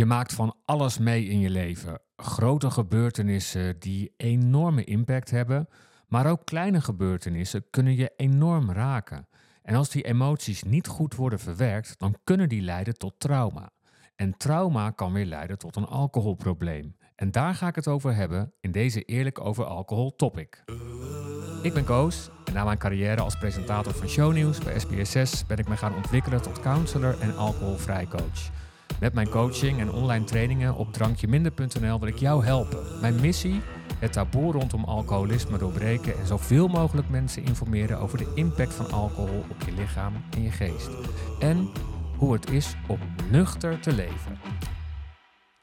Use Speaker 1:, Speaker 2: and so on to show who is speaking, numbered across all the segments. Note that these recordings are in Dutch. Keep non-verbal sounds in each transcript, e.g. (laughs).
Speaker 1: Je maakt van alles mee in je leven. Grote gebeurtenissen die enorme impact hebben, maar ook kleine gebeurtenissen kunnen je enorm raken. En als die emoties niet goed worden verwerkt, dan kunnen die leiden tot trauma. En trauma kan weer leiden tot een alcoholprobleem. En daar ga ik het over hebben in deze Eerlijk over Alcohol topic. Ik ben Koos en na mijn carrière als presentator van shownieuws bij SBS6 ben ik me gaan ontwikkelen tot counselor en alcoholvrij coach. Met mijn coaching en online trainingen op drankjeminder.nl wil ik jou helpen. Mijn missie? Het taboe rondom alcoholisme doorbreken en zoveel mogelijk mensen informeren over de impact van alcohol op je lichaam en je geest. En hoe het is om nuchter te leven.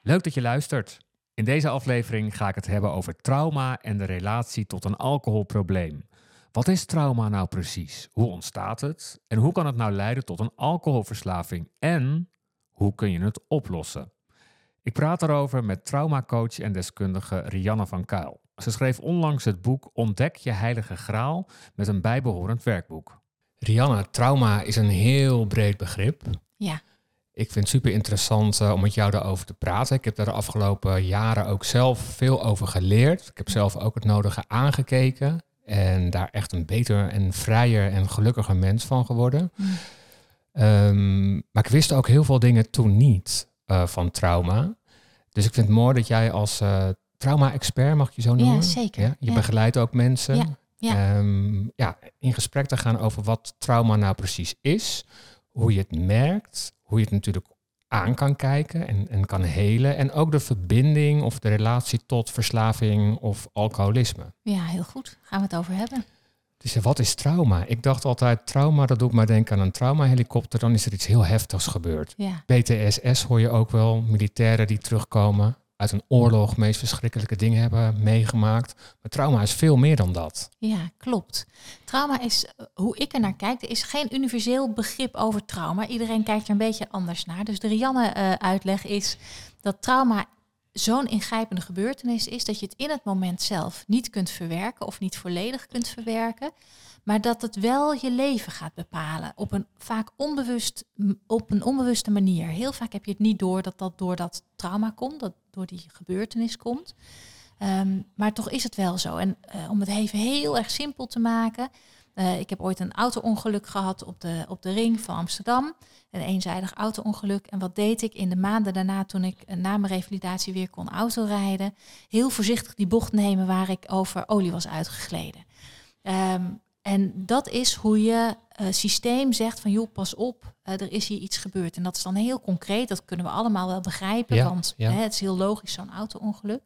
Speaker 1: Leuk dat je luistert. In deze aflevering ga ik het hebben over trauma en de relatie tot een alcoholprobleem. Wat is trauma nou precies? Hoe ontstaat het? En hoe kan het nou leiden tot een alcoholverslaving? En hoe kun je het oplossen? Ik praat erover met traumacoach en deskundige Rianne van Kuil. Ze schreef onlangs het boek Ontdek je heilige graal met een bijbehorend werkboek. Rianne, trauma is een heel breed begrip.
Speaker 2: Ja.
Speaker 1: Ik vind het super interessant uh, om met jou daarover te praten. Ik heb daar de afgelopen jaren ook zelf veel over geleerd. Ik heb zelf ook het nodige aangekeken en daar echt een beter en vrijer en gelukkiger mens van geworden. Mm. Um, maar ik wist ook heel veel dingen toen niet uh, van trauma. Dus ik vind het mooi dat jij als uh, trauma-expert, mag je zo noemen?
Speaker 2: Ja, zeker. Ja?
Speaker 1: Je begeleidt ook mensen. Ja. Ja. Um, ja, in gesprek te gaan over wat trauma nou precies is, hoe je het merkt, hoe je het natuurlijk aan kan kijken en, en kan helen. En ook de verbinding of de relatie tot verslaving of alcoholisme.
Speaker 2: Ja, heel goed. Gaan we het over hebben.
Speaker 1: Dus wat is trauma? Ik dacht altijd, trauma, dat doe ik maar denken aan een traumahelikopter. Dan is er iets heel heftigs gebeurd.
Speaker 2: Ja.
Speaker 1: PTSS hoor je ook wel, militairen die terugkomen uit een oorlog, meest verschrikkelijke dingen hebben meegemaakt. Maar trauma is veel meer dan dat.
Speaker 2: Ja, klopt. Trauma is, eh, hoe ik er naar kijk, er is geen universeel begrip over trauma. Iedereen kijkt er een beetje anders naar. Dus de Rianne-uitleg eh, is dat trauma zo'n ingrijpende gebeurtenis is dat je het in het moment zelf niet kunt verwerken of niet volledig kunt verwerken, maar dat het wel je leven gaat bepalen op een vaak onbewust, op een onbewuste manier. Heel vaak heb je het niet door dat dat door dat trauma komt, dat door die gebeurtenis komt. Um, maar toch is het wel zo. En uh, om het even heel erg simpel te maken, uh, ik heb ooit een auto-ongeluk gehad op de, op de ring van Amsterdam. Een eenzijdig auto-ongeluk. En wat deed ik in de maanden daarna, toen ik uh, na mijn revalidatie weer kon autorijden? Heel voorzichtig die bocht nemen waar ik over olie was uitgegleden. Um, en dat is hoe je uh, systeem zegt van joh, pas op, er is hier iets gebeurd. En dat is dan heel concreet, dat kunnen we allemaal wel begrijpen, ja, want ja. Hè, het is heel logisch zo'n auto-ongeluk.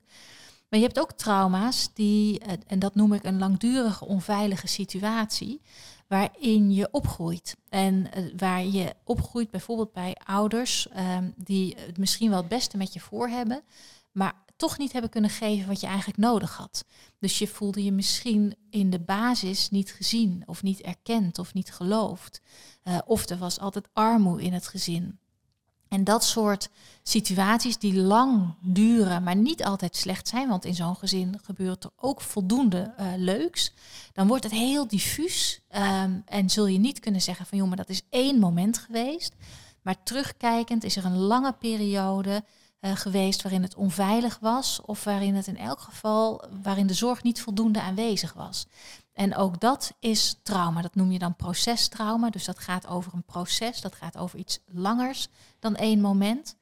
Speaker 2: Maar je hebt ook trauma's die, eh, en dat noem ik een langdurige onveilige situatie, waarin je opgroeit. En uh, waar je opgroeit bijvoorbeeld bij ouders um, die het misschien wel het beste met je voor hebben, maar toch niet hebben kunnen geven wat je eigenlijk nodig had. Dus je voelde je misschien in de basis niet gezien of niet erkend of niet geloofd. Uh, of er was altijd armoede in het gezin. En dat soort situaties die lang duren, maar niet altijd slecht zijn, want in zo'n gezin gebeurt er ook voldoende uh, leuks, dan wordt het heel diffuus um, en zul je niet kunnen zeggen van joh, maar dat is één moment geweest. Maar terugkijkend is er een lange periode uh, geweest waarin het onveilig was of waarin het in elk geval, waarin de zorg niet voldoende aanwezig was. En ook dat is trauma. Dat noem je dan procestrauma. Dus dat gaat over een proces, dat gaat over iets langers dan één moment.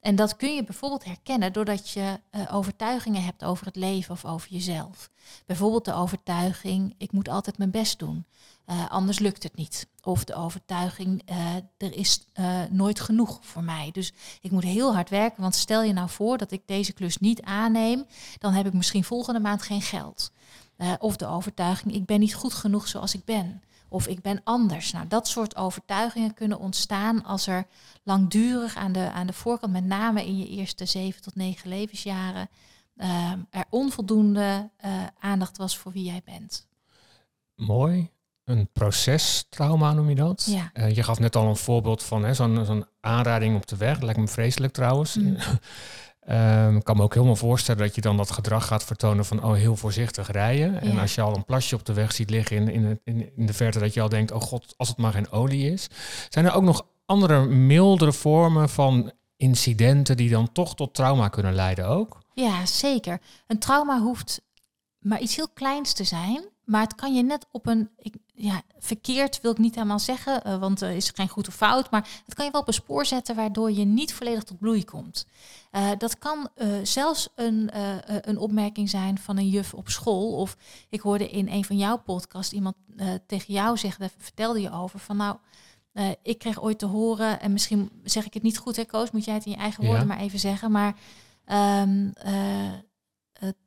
Speaker 2: En dat kun je bijvoorbeeld herkennen doordat je uh, overtuigingen hebt over het leven of over jezelf. Bijvoorbeeld de overtuiging, ik moet altijd mijn best doen, uh, anders lukt het niet. Of de overtuiging, uh, er is nooit genoeg voor mij. Dus ik moet heel hard werken, want stel je nou voor dat ik deze klus niet aanneem, dan heb ik misschien volgende maand geen geld. Of de overtuiging, ik ben niet goed genoeg zoals ik ben. Of ik ben anders. Nou, dat soort overtuigingen kunnen ontstaan als er langdurig aan de, aan de voorkant, met name in je eerste zeven tot negen levensjaren, uh, er onvoldoende uh, aandacht was voor wie jij bent.
Speaker 1: Mooi. Een procestrauma noem je dat?
Speaker 2: Ja.
Speaker 1: Uh, je gaf net al een voorbeeld van zo'n zo'n aanrijding op de weg. Dat lijkt me vreselijk trouwens. Mm. (laughs) Um, ik kan me ook helemaal voorstellen dat je dan dat gedrag gaat vertonen van oh, heel voorzichtig rijden. En als je al een plasje op de weg ziet liggen in, in, in, in de verte, dat je al denkt, oh god, als het maar geen olie is. Zijn er ook nog andere mildere vormen van incidenten die dan toch tot trauma kunnen leiden ook?
Speaker 2: Ja, zeker. Een trauma hoeft maar iets heel kleins te zijn. Maar het kan je net op een, ik, ja, verkeerd wil ik niet helemaal zeggen, uh, want er is geen goed of fout. Maar het kan je wel op een spoor zetten waardoor je niet volledig tot bloei komt. Uh, dat kan zelfs een, een opmerking zijn van een juf op school. Of ik hoorde in een van jouw podcasts iemand tegen jou zeggen, daar vertelde je over, van nou, ik kreeg ooit te horen, en misschien zeg ik het niet goed, hè, Koos, moet jij het in je eigen woorden ja. maar even zeggen. Maar um,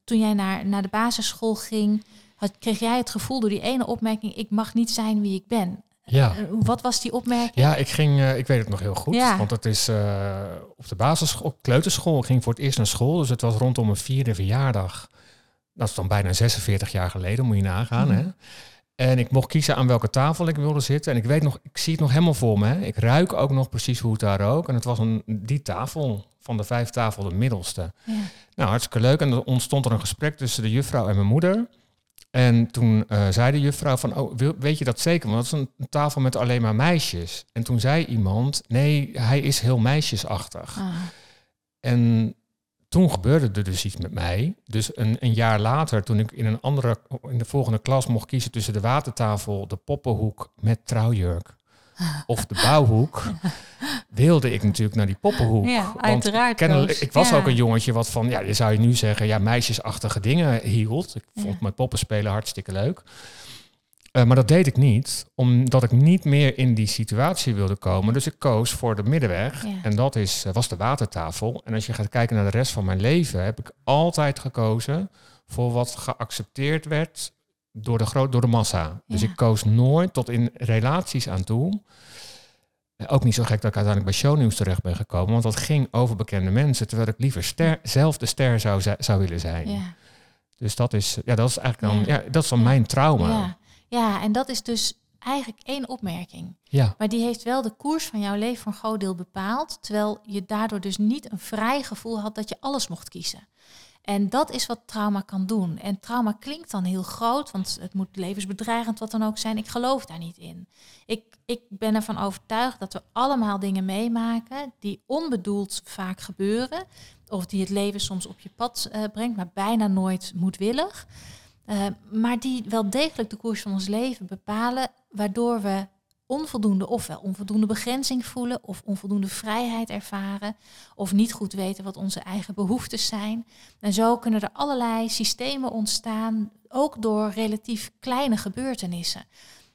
Speaker 2: toen jij naar, naar de basisschool ging had, kreeg jij het gevoel door die ene opmerking, ik mag niet zijn wie ik ben.
Speaker 1: Ja.
Speaker 2: Uh, wat was die opmerking?
Speaker 1: Ja, ik ging, uh, ik weet het nog heel goed, ja. want het is uh, op de basisschool, op kleuterschool, ik ging voor het eerst naar school, dus het was rondom mijn vierde verjaardag. Dat is dan bijna 46 jaar geleden, moet je nagaan. Mm. Hè? En ik mocht kiezen aan welke tafel ik wilde zitten. En ik weet nog, ik zie het nog helemaal voor me. Hè? Ik ruik ook nog precies hoe het daar rook. En het was een, die tafel van de vijf tafel de middelste. Ja. Nou, hartstikke leuk. En er ontstond er een gesprek tussen de juffrouw en mijn moeder. En toen uh, zei de juffrouw van, oh, weet je dat zeker? Want het is een, tafel met alleen maar meisjes. En toen zei iemand, nee, hij is heel meisjesachtig. Ah. En toen gebeurde er dus iets met mij. Dus een, een, jaar later, toen ik in een andere, in de volgende klas mocht kiezen tussen de watertafel, de poppenhoek met trouwjurk of de bouwhoek, wilde ik natuurlijk naar die poppenhoek.
Speaker 2: Ja, uiteraard.
Speaker 1: Kennelijk, ik was ook een jongetje wat van, ja, je zou je nu zeggen, ja, meisjesachtige dingen hield. Ik vond ja. mijn poppenspelen hartstikke leuk. Uh, maar dat deed ik niet, omdat ik niet meer in die situatie wilde komen. Dus ik koos voor de middenweg. Ja. En dat is, was de watertafel. En als je gaat kijken naar de rest van mijn leven, heb ik altijd gekozen voor wat geaccepteerd werd door de, groot, door de massa. Dus ik koos nooit tot in relaties aan toe. Ook niet zo gek dat ik uiteindelijk bij shownieuws terecht ben gekomen. Want dat ging over bekende mensen. Terwijl ik liever ster, zelf de ster zou, zou willen zijn. Ja. Dus dat is, ja, dat is eigenlijk dan, ja. dat is dan mijn trauma.
Speaker 2: Ja. ja, en dat is dus eigenlijk één opmerking.
Speaker 1: Ja.
Speaker 2: Maar die heeft wel de koers van jouw leven voor een groot deel bepaald. Terwijl je daardoor dus niet een vrij gevoel had dat je alles mocht kiezen. En dat is wat trauma kan doen. En trauma klinkt dan heel groot, want het moet levensbedreigend wat dan ook zijn. Ik geloof daar niet in. Ik, ik ben ervan overtuigd dat we allemaal dingen meemaken die onbedoeld vaak gebeuren. Of die het leven soms op je pad uh, brengt, maar bijna nooit moedwillig. Uh, maar die wel degelijk de koers van ons leven bepalen, waardoor we onvoldoende ofwel onvoldoende begrenzing voelen of onvoldoende vrijheid ervaren of niet goed weten wat onze eigen behoeftes zijn. En zo kunnen er allerlei systemen ontstaan, ook door relatief kleine gebeurtenissen.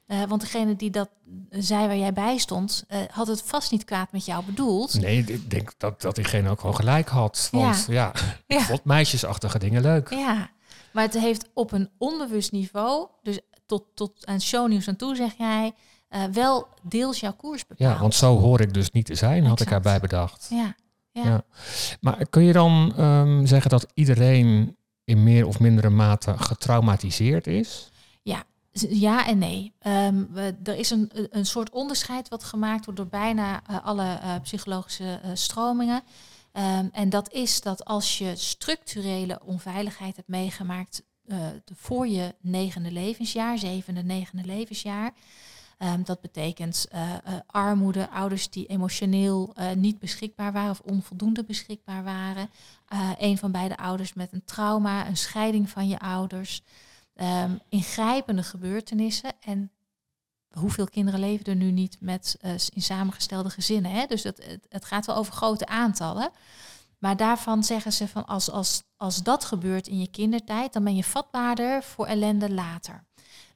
Speaker 2: Uh, want degene die dat zei waar jij bij stond, uh, had het vast niet kwaad met jou bedoeld.
Speaker 1: Nee, ik denk dat, dat diegene ook gewoon gelijk had. Want ja, (laughs) ja ja. vond meisjesachtige dingen leuk.
Speaker 2: Ja, maar het heeft op een onbewust niveau, dus tot, tot aan shownieuws aan toe zeg jij, uh, wel deels jouw koers bepaalt.
Speaker 1: Ja, want zo hoor ik dus niet te zijn, had ik erbij bedacht.
Speaker 2: Ja, ja. ja.
Speaker 1: Maar kun je dan um, zeggen dat iedereen in meer of mindere mate getraumatiseerd is?
Speaker 2: Ja, ja en nee. Um, we, er is een, een soort onderscheid wat gemaakt wordt door bijna uh, alle uh, psychologische uh, stromingen. Um, en dat is dat als je structurele onveiligheid hebt meegemaakt voor je negende levensjaar, zevende, negende levensjaar, Um, dat betekent uh, uh, armoede, ouders die emotioneel uh, niet beschikbaar waren of onvoldoende beschikbaar waren. een van beide ouders met een trauma, een scheiding van je ouders. Um, ingrijpende gebeurtenissen. En hoeveel kinderen leven er nu niet met in samengestelde gezinnen? Hè? Dus het, het, het gaat wel over grote aantallen. Maar daarvan zeggen ze van als, als, als dat gebeurt in je kindertijd, dan ben je vatbaarder voor ellende later.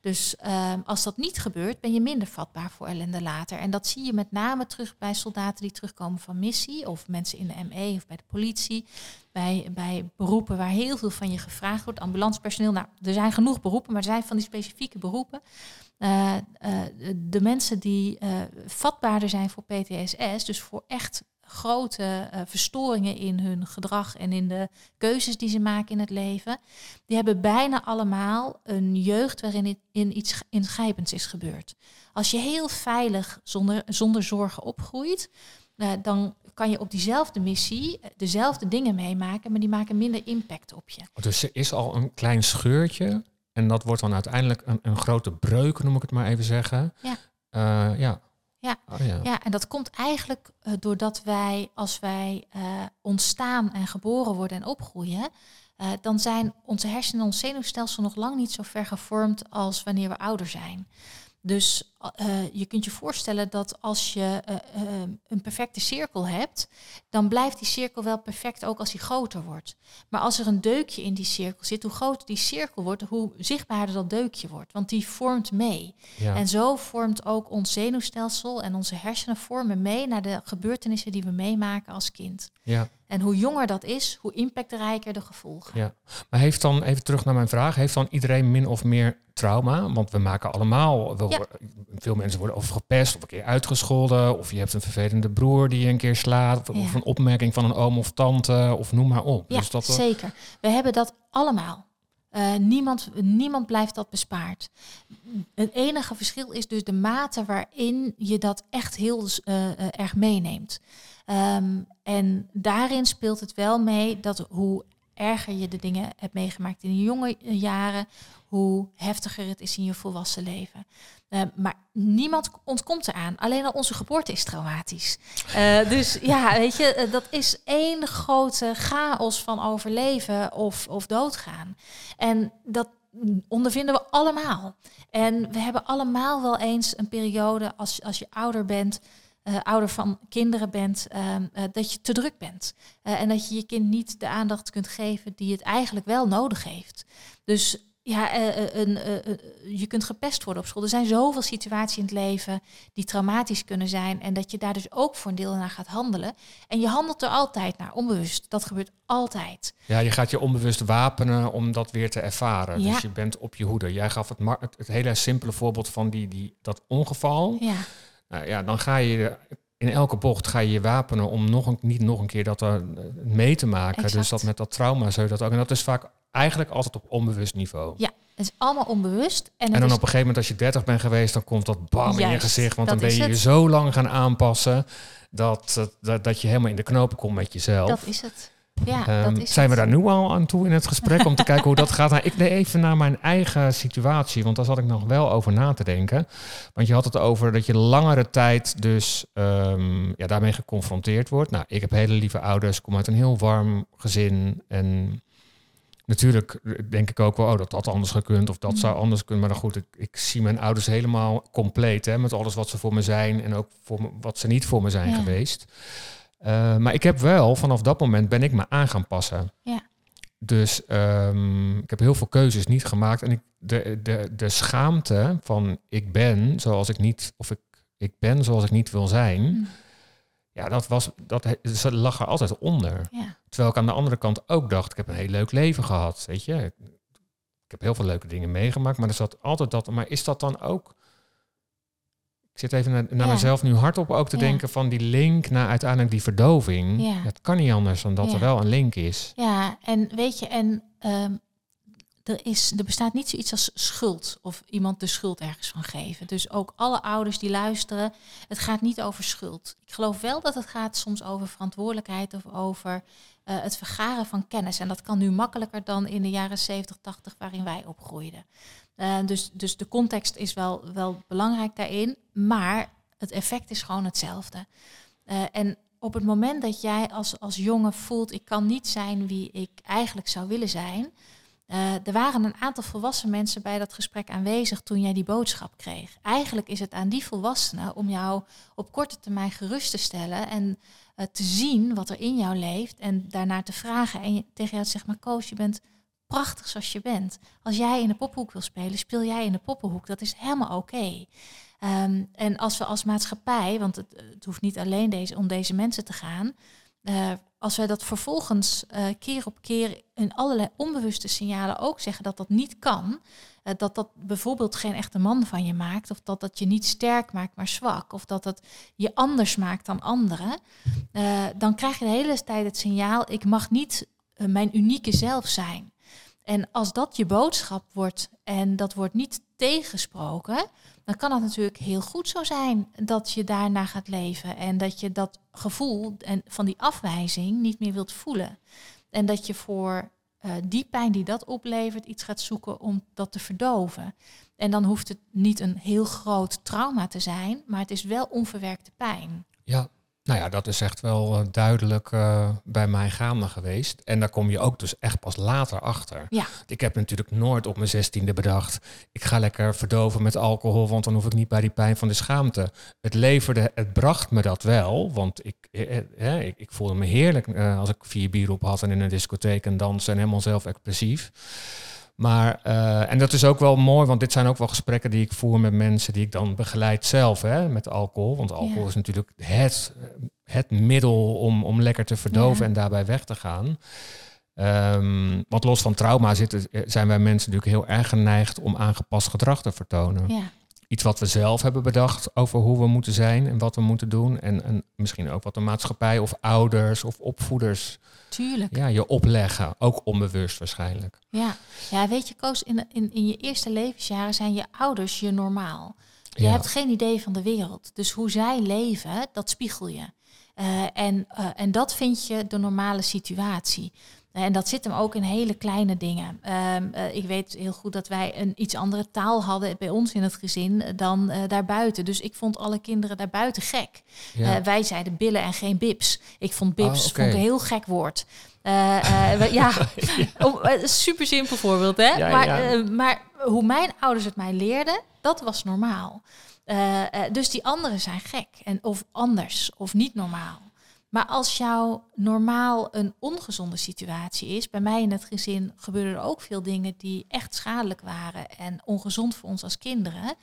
Speaker 2: Dus um, als dat niet gebeurt, ben je minder vatbaar voor ellende later. En dat zie je met name terug bij soldaten die terugkomen van missie, of mensen in de ME of bij de politie. Bij, bij beroepen waar heel veel van je gevraagd wordt. Ambulancepersoneel, nou, er zijn genoeg beroepen, maar er zijn van die specifieke beroepen. Uh, uh, de mensen die uh, vatbaarder zijn voor PTSS, dus voor echt grote uh, verstoringen in hun gedrag en in de keuzes die ze maken in het leven, die hebben bijna allemaal een jeugd waarin in iets ingrijpends is gebeurd. Als je heel veilig zonder, zonder zorgen opgroeit, uh, dan kan je op diezelfde missie eh, dezelfde dingen meemaken, maar die maken minder impact op je.
Speaker 1: Dus er is al een klein scheurtje en dat wordt dan uiteindelijk een, een grote breuk, noem ik het maar even zeggen.
Speaker 2: Ja.
Speaker 1: Uh, ja.
Speaker 2: Ja.
Speaker 1: Oh, ja.
Speaker 2: Ja, en dat komt eigenlijk eh, doordat wij, als wij eh, ontstaan en geboren worden en opgroeien, eh, dan zijn onze hersenen en ons zenuwstelsel nog lang niet zo ver gevormd als wanneer we ouder zijn. Dus eh, je kunt je voorstellen dat als je eh, eh, een perfecte cirkel hebt, dan blijft die cirkel wel perfect ook als die groter wordt. Maar als er een deukje in die cirkel zit, hoe groter die cirkel wordt, hoe zichtbaarder dat deukje wordt. Want die vormt mee.
Speaker 1: Ja.
Speaker 2: En zo vormt ook ons zenuwstelsel en onze hersenen vormen mee naar de gebeurtenissen die we meemaken als kind.
Speaker 1: ja.
Speaker 2: En hoe jonger dat is, hoe impactrijker de gevolgen.
Speaker 1: Ja. Maar heeft dan, even terug naar mijn vraag, heeft dan iedereen min of meer trauma? Want we maken allemaal, we,
Speaker 2: Ja.
Speaker 1: Veel mensen worden of gepest of een keer uitgescholden. Of je hebt een vervelende broer die je een keer slaat. Of,
Speaker 2: Ja.
Speaker 1: of een opmerking van een oom of tante of noem maar op.
Speaker 2: Ja,
Speaker 1: dus dat,
Speaker 2: zeker. We hebben dat allemaal. Eh, niemand, niemand blijft dat bespaard. Het enige verschil is dus de mate waarin je dat echt heel eh, eh, erg meeneemt. Ehm, en daarin speelt het wel mee dat hoe erger je de dingen hebt meegemaakt in je jonge jaren, hoe heftiger het is in je volwassen leven. Eh, maar niemand ontkomt eraan. Alleen al onze geboorte is traumatisch. Eh, dus ja, weet je, eh, dat is één grote chaos van overleven of, of doodgaan. En dat ondervinden we allemaal. En we hebben allemaal wel eens een periode als, als je ouder bent, eh, ouder van kinderen bent, ehm, eh, dat je te druk bent. En dat je je kind niet de aandacht kunt geven die het eigenlijk wel nodig heeft. Dus ja, eh, eh, een, eh, je kunt gepest worden op school. Er zijn zoveel situaties in het leven die traumatisch kunnen zijn. En dat je daar dus ook voor een deel naar gaat handelen. En je handelt er altijd naar, onbewust. Dat gebeurt altijd.
Speaker 1: ja, je gaat je onbewust wapenen om dat weer te ervaren.
Speaker 2: Ja.
Speaker 1: Dus je bent op je hoede. Jij gaf het, het, het hele simpele voorbeeld van die, die, dat ongeval.
Speaker 2: Ja,
Speaker 1: Nou ja, dan ga je in elke bocht ga je je wapenen om nog een, niet nog een keer dat er mee te maken. Dus dat met dat trauma zou je dat ook. En dat is vaak eigenlijk altijd op onbewust niveau.
Speaker 2: ja, het is allemaal onbewust. En,
Speaker 1: dan
Speaker 2: is
Speaker 1: op een gegeven moment als je 30 bent geweest, dan komt dat bam in je gezicht. Want dan ben je je zo lang gaan aanpassen dat, dat- dat, je helemaal in de knopen komt met jezelf.
Speaker 2: Dat is het. Ja,
Speaker 1: Ehm,
Speaker 2: dat is
Speaker 1: zijn we
Speaker 2: het.
Speaker 1: daar nu al aan toe in het gesprek om te kijken hoe dat gaat? Nou, ik deed even naar mijn eigen situatie, want daar zat ik nog wel over na te denken. Want je had het over dat je langere tijd dus ehm, ja, daarmee geconfronteerd wordt. Nou, ik heb hele lieve ouders, kom uit een heel warm gezin. En natuurlijk denk ik ook wel, oh, dat had anders gekund of dat
Speaker 2: Mhm.
Speaker 1: zou anders kunnen. Maar dan goed, ik, ik zie mijn ouders helemaal compleet, hè, met alles wat ze voor me zijn en ook voor me, wat ze niet voor me zijn
Speaker 2: Ja.
Speaker 1: geweest. Uh, maar ik heb wel, vanaf dat moment ben ik me aan gaan passen.
Speaker 2: Ja.
Speaker 1: Dus um, ik heb heel veel keuzes niet gemaakt. En ik, de, de, de schaamte van ik ben zoals ik niet, of ik, ik ben zoals ik niet wil zijn.
Speaker 2: Mm.
Speaker 1: Ja, dat, was, dat ze lag er altijd onder.
Speaker 2: Ja.
Speaker 1: Terwijl ik aan de andere kant ook dacht, ik heb een heel leuk leven gehad. Weet je, ik heb heel veel leuke dingen meegemaakt. Maar er zat altijd dat. Maar is dat dan ook ik zit even naar, naar
Speaker 2: Ja.
Speaker 1: mezelf nu hardop ook te
Speaker 2: Ja.
Speaker 1: denken van die link naar uiteindelijk die verdoving.
Speaker 2: Ja.
Speaker 1: Het kan niet anders dan dat er wel een link is.
Speaker 2: Ja, en weet je, en ehm, er, is, er bestaat niet zoiets als schuld of iemand de schuld ergens van geven. Dus ook alle ouders die luisteren, het gaat niet over schuld. Ik geloof wel dat het gaat soms over verantwoordelijkheid of over eh, het vergaren van kennis. En dat kan nu makkelijker dan in de jaren 70, 80 waarin wij opgroeiden. Eh, dus, dus de context is wel, wel belangrijk daarin, maar het effect is gewoon hetzelfde. Eh, en op het moment dat jij als, als jongen voelt, ik kan niet zijn wie ik eigenlijk zou willen zijn. Uh, er waren een aantal volwassen mensen bij dat gesprek aanwezig toen jij die boodschap kreeg. Eigenlijk is het aan die volwassenen om jou op korte termijn gerust te stellen en uh, te zien wat er in jou leeft en daarnaar te vragen en je, tegen jou te zeggen, maar Koos, je bent prachtig zoals je bent. Als jij in de poppenhoek wil spelen, speel jij in de poppenhoek. Dat is helemaal oké. Um, en als we als maatschappij, want het, het hoeft niet alleen deze, om deze mensen te gaan, uh, als wij dat vervolgens uh, keer op keer in allerlei onbewuste signalen ook zeggen dat dat niet kan, uh, dat dat bijvoorbeeld geen echte man van je maakt, of dat dat je niet sterk maakt, maar zwak, of dat dat je anders maakt dan anderen, uh, dan krijg je de hele tijd het signaal: ik mag niet mijn unieke zelf zijn. En als dat je boodschap wordt en dat wordt niet tegensproken, dan kan het natuurlijk heel goed zo zijn dat je daarna gaat leven en dat je dat gevoel en van die afwijzing niet meer wilt voelen. En dat je voor eh, die pijn die dat oplevert iets gaat zoeken om dat te verdoven. En dan hoeft het niet een heel groot trauma te zijn, maar het is wel onverwerkte pijn.
Speaker 1: Ja, nou ja, dat is echt wel eh, duidelijk uh, bij mij gaande geweest. En daar kom je ook dus echt pas later achter.
Speaker 2: Ja.
Speaker 1: Ik heb natuurlijk nooit op mijn zestiende bedacht... ik ga lekker verdoven met alcohol... want dan hoef ik niet bij die pijn van de schaamte. Het leverde, het bracht me dat wel. Want ik, eh, ik, ik voelde me heerlijk uh, als ik vier bier op had... en in een discotheek en dansen en helemaal zelf expressief. Maar, uh, en dat is ook wel mooi, want dit zijn ook wel gesprekken die ik voer met mensen die ik dan begeleid zelf, hè, met alcohol. Want alcohol
Speaker 2: Ja.
Speaker 1: is natuurlijk het, het middel om, om lekker te verdoven
Speaker 2: Ja.
Speaker 1: en daarbij weg te gaan. Ehm, want los van trauma zitten, zijn wij mensen natuurlijk heel erg geneigd om aangepast gedrag te vertonen.
Speaker 2: Ja,
Speaker 1: Iets wat we zelf hebben bedacht over hoe we moeten zijn en wat we moeten doen. En, en misschien ook wat de maatschappij of ouders of opvoeders
Speaker 2: tuurlijk.
Speaker 1: ja, je opleggen. Ook onbewust waarschijnlijk.
Speaker 2: Ja, ja weet je, Koos, in, in, in je eerste levensjaren zijn je ouders je normaal. Je
Speaker 1: Ja.
Speaker 2: hebt geen idee van de wereld. Dus hoe zij leven, dat spiegel je. Eh, en, eh, en dat vind je de normale situatie. En dat zit hem ook in hele kleine dingen. Ehm, eh, ik weet heel goed dat wij een iets andere taal hadden bij ons in het gezin eh, dan eh, daarbuiten. Dus ik vond alle kinderen daarbuiten gek.
Speaker 1: Ja.
Speaker 2: Wij zeiden billen en geen bips. Ik vond bips
Speaker 1: Oh,
Speaker 2: vond ik een heel gek woord. Ja, (laughs) (laughs) eh, super simpel voorbeeld, hè?
Speaker 1: Ja,
Speaker 2: maar,
Speaker 1: ja.
Speaker 2: maar hoe mijn ouders het mij leerden, dat was normaal. Dus die anderen zijn gek en of anders of niet normaal. Maar als jouw normaal een ongezonde situatie is, bij mij in het gezin gebeurden er ook veel dingen die echt schadelijk waren en ongezond voor ons als kinderen.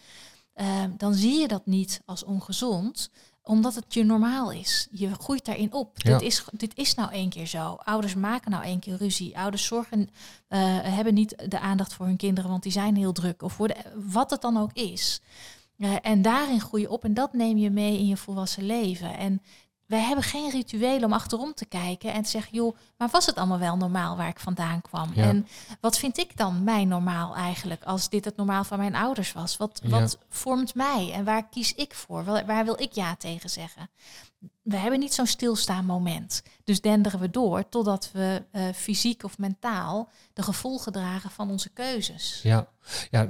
Speaker 2: eh, dan zie je dat niet als ongezond, omdat het je normaal is. Je groeit daarin op.
Speaker 1: Ja.
Speaker 2: Dit, is, dit is nou één keer zo. Ouders maken nou één keer ruzie. Ouders zorgen, eh, hebben niet de aandacht voor hun kinderen, want die zijn heel druk. Of worden, wat het dan ook is. Eh, en daarin groei je op en dat neem je mee in je volwassen leven. En wij hebben geen rituelen om achterom te kijken en te zeggen, joh, maar was het allemaal wel normaal waar ik vandaan kwam?
Speaker 1: Ja.
Speaker 2: En wat vind ik dan mijn normaal eigenlijk, als dit het normaal van mijn ouders was? Wat,
Speaker 1: Ja.
Speaker 2: wat vormt mij en waar kies ik voor? Waar, waar wil ik ja tegen zeggen? We hebben niet zo'n stilstaan moment. Dus denderen we door totdat we eh, fysiek of mentaal de gevolgen dragen van onze keuzes.
Speaker 1: Ja, ja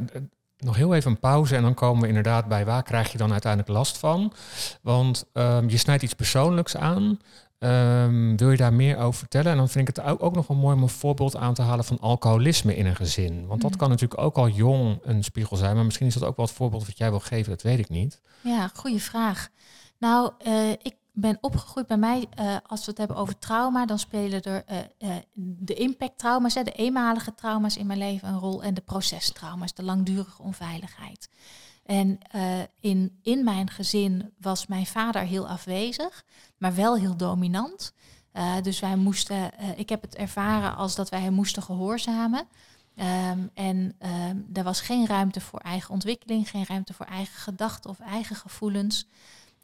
Speaker 1: nog heel even een pauze en dan komen we inderdaad bij waar krijg je dan uiteindelijk last van. Want ehm, je snijdt iets persoonlijks aan. Ehm, wil je daar meer over vertellen? En dan vind ik het ook, ook nog wel mooi om een voorbeeld aan te halen van alcoholisme in een gezin. Want dat
Speaker 2: Mhm.
Speaker 1: kan natuurlijk ook al jong een spiegel zijn. Maar misschien is dat ook wel het voorbeeld wat jij wil geven, dat weet ik niet.
Speaker 2: Ja, goede vraag. Nou, eh, ik ben opgegroeid bij mij, eh, als we het hebben over trauma, dan spelen er eh, eh, de impacttrauma's, de eenmalige trauma's in mijn leven een rol en de procestrauma's, de langdurige onveiligheid. En in, in mijn gezin was mijn vader heel afwezig, maar wel heel dominant. Dus wij moesten, ik heb het ervaren als dat wij hem moesten gehoorzamen. Ehm, en ehm, er was geen ruimte voor eigen ontwikkeling, geen ruimte voor eigen gedachten of eigen gevoelens.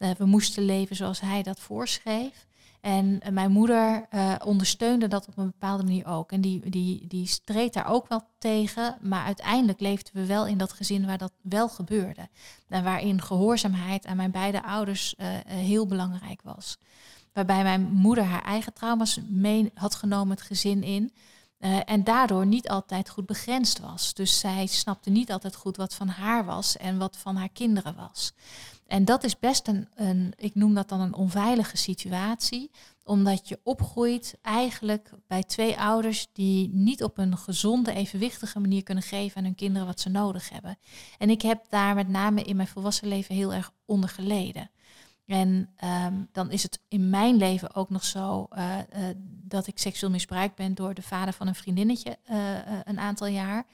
Speaker 2: Eh, we moesten leven zoals hij dat voorschreef. En eh, mijn moeder eh, ondersteunde dat op een bepaalde manier ook. En die, die, die streed daar ook wel tegen. Maar uiteindelijk leefden we wel in dat gezin waar dat wel gebeurde. En waarin gehoorzaamheid aan mijn beide ouders heel belangrijk was. Waarbij mijn moeder haar eigen trauma's mee had genomen het gezin in. en daardoor niet altijd goed begrensd was. Dus zij snapte niet altijd goed wat van haar was en wat van haar kinderen was. En dat is best een, een, ik noem dat dan een onveilige situatie, omdat je opgroeit eigenlijk bij twee ouders die niet op een gezonde, evenwichtige manier kunnen geven aan hun kinderen wat ze nodig hebben. En ik heb daar met name in mijn volwassen leven heel erg onder geleden. En ehm, dan is het in mijn leven ook nog zo eh, eh, dat ik seksueel misbruikt ben door de vader van een vriendinnetje eh, een aantal jaar.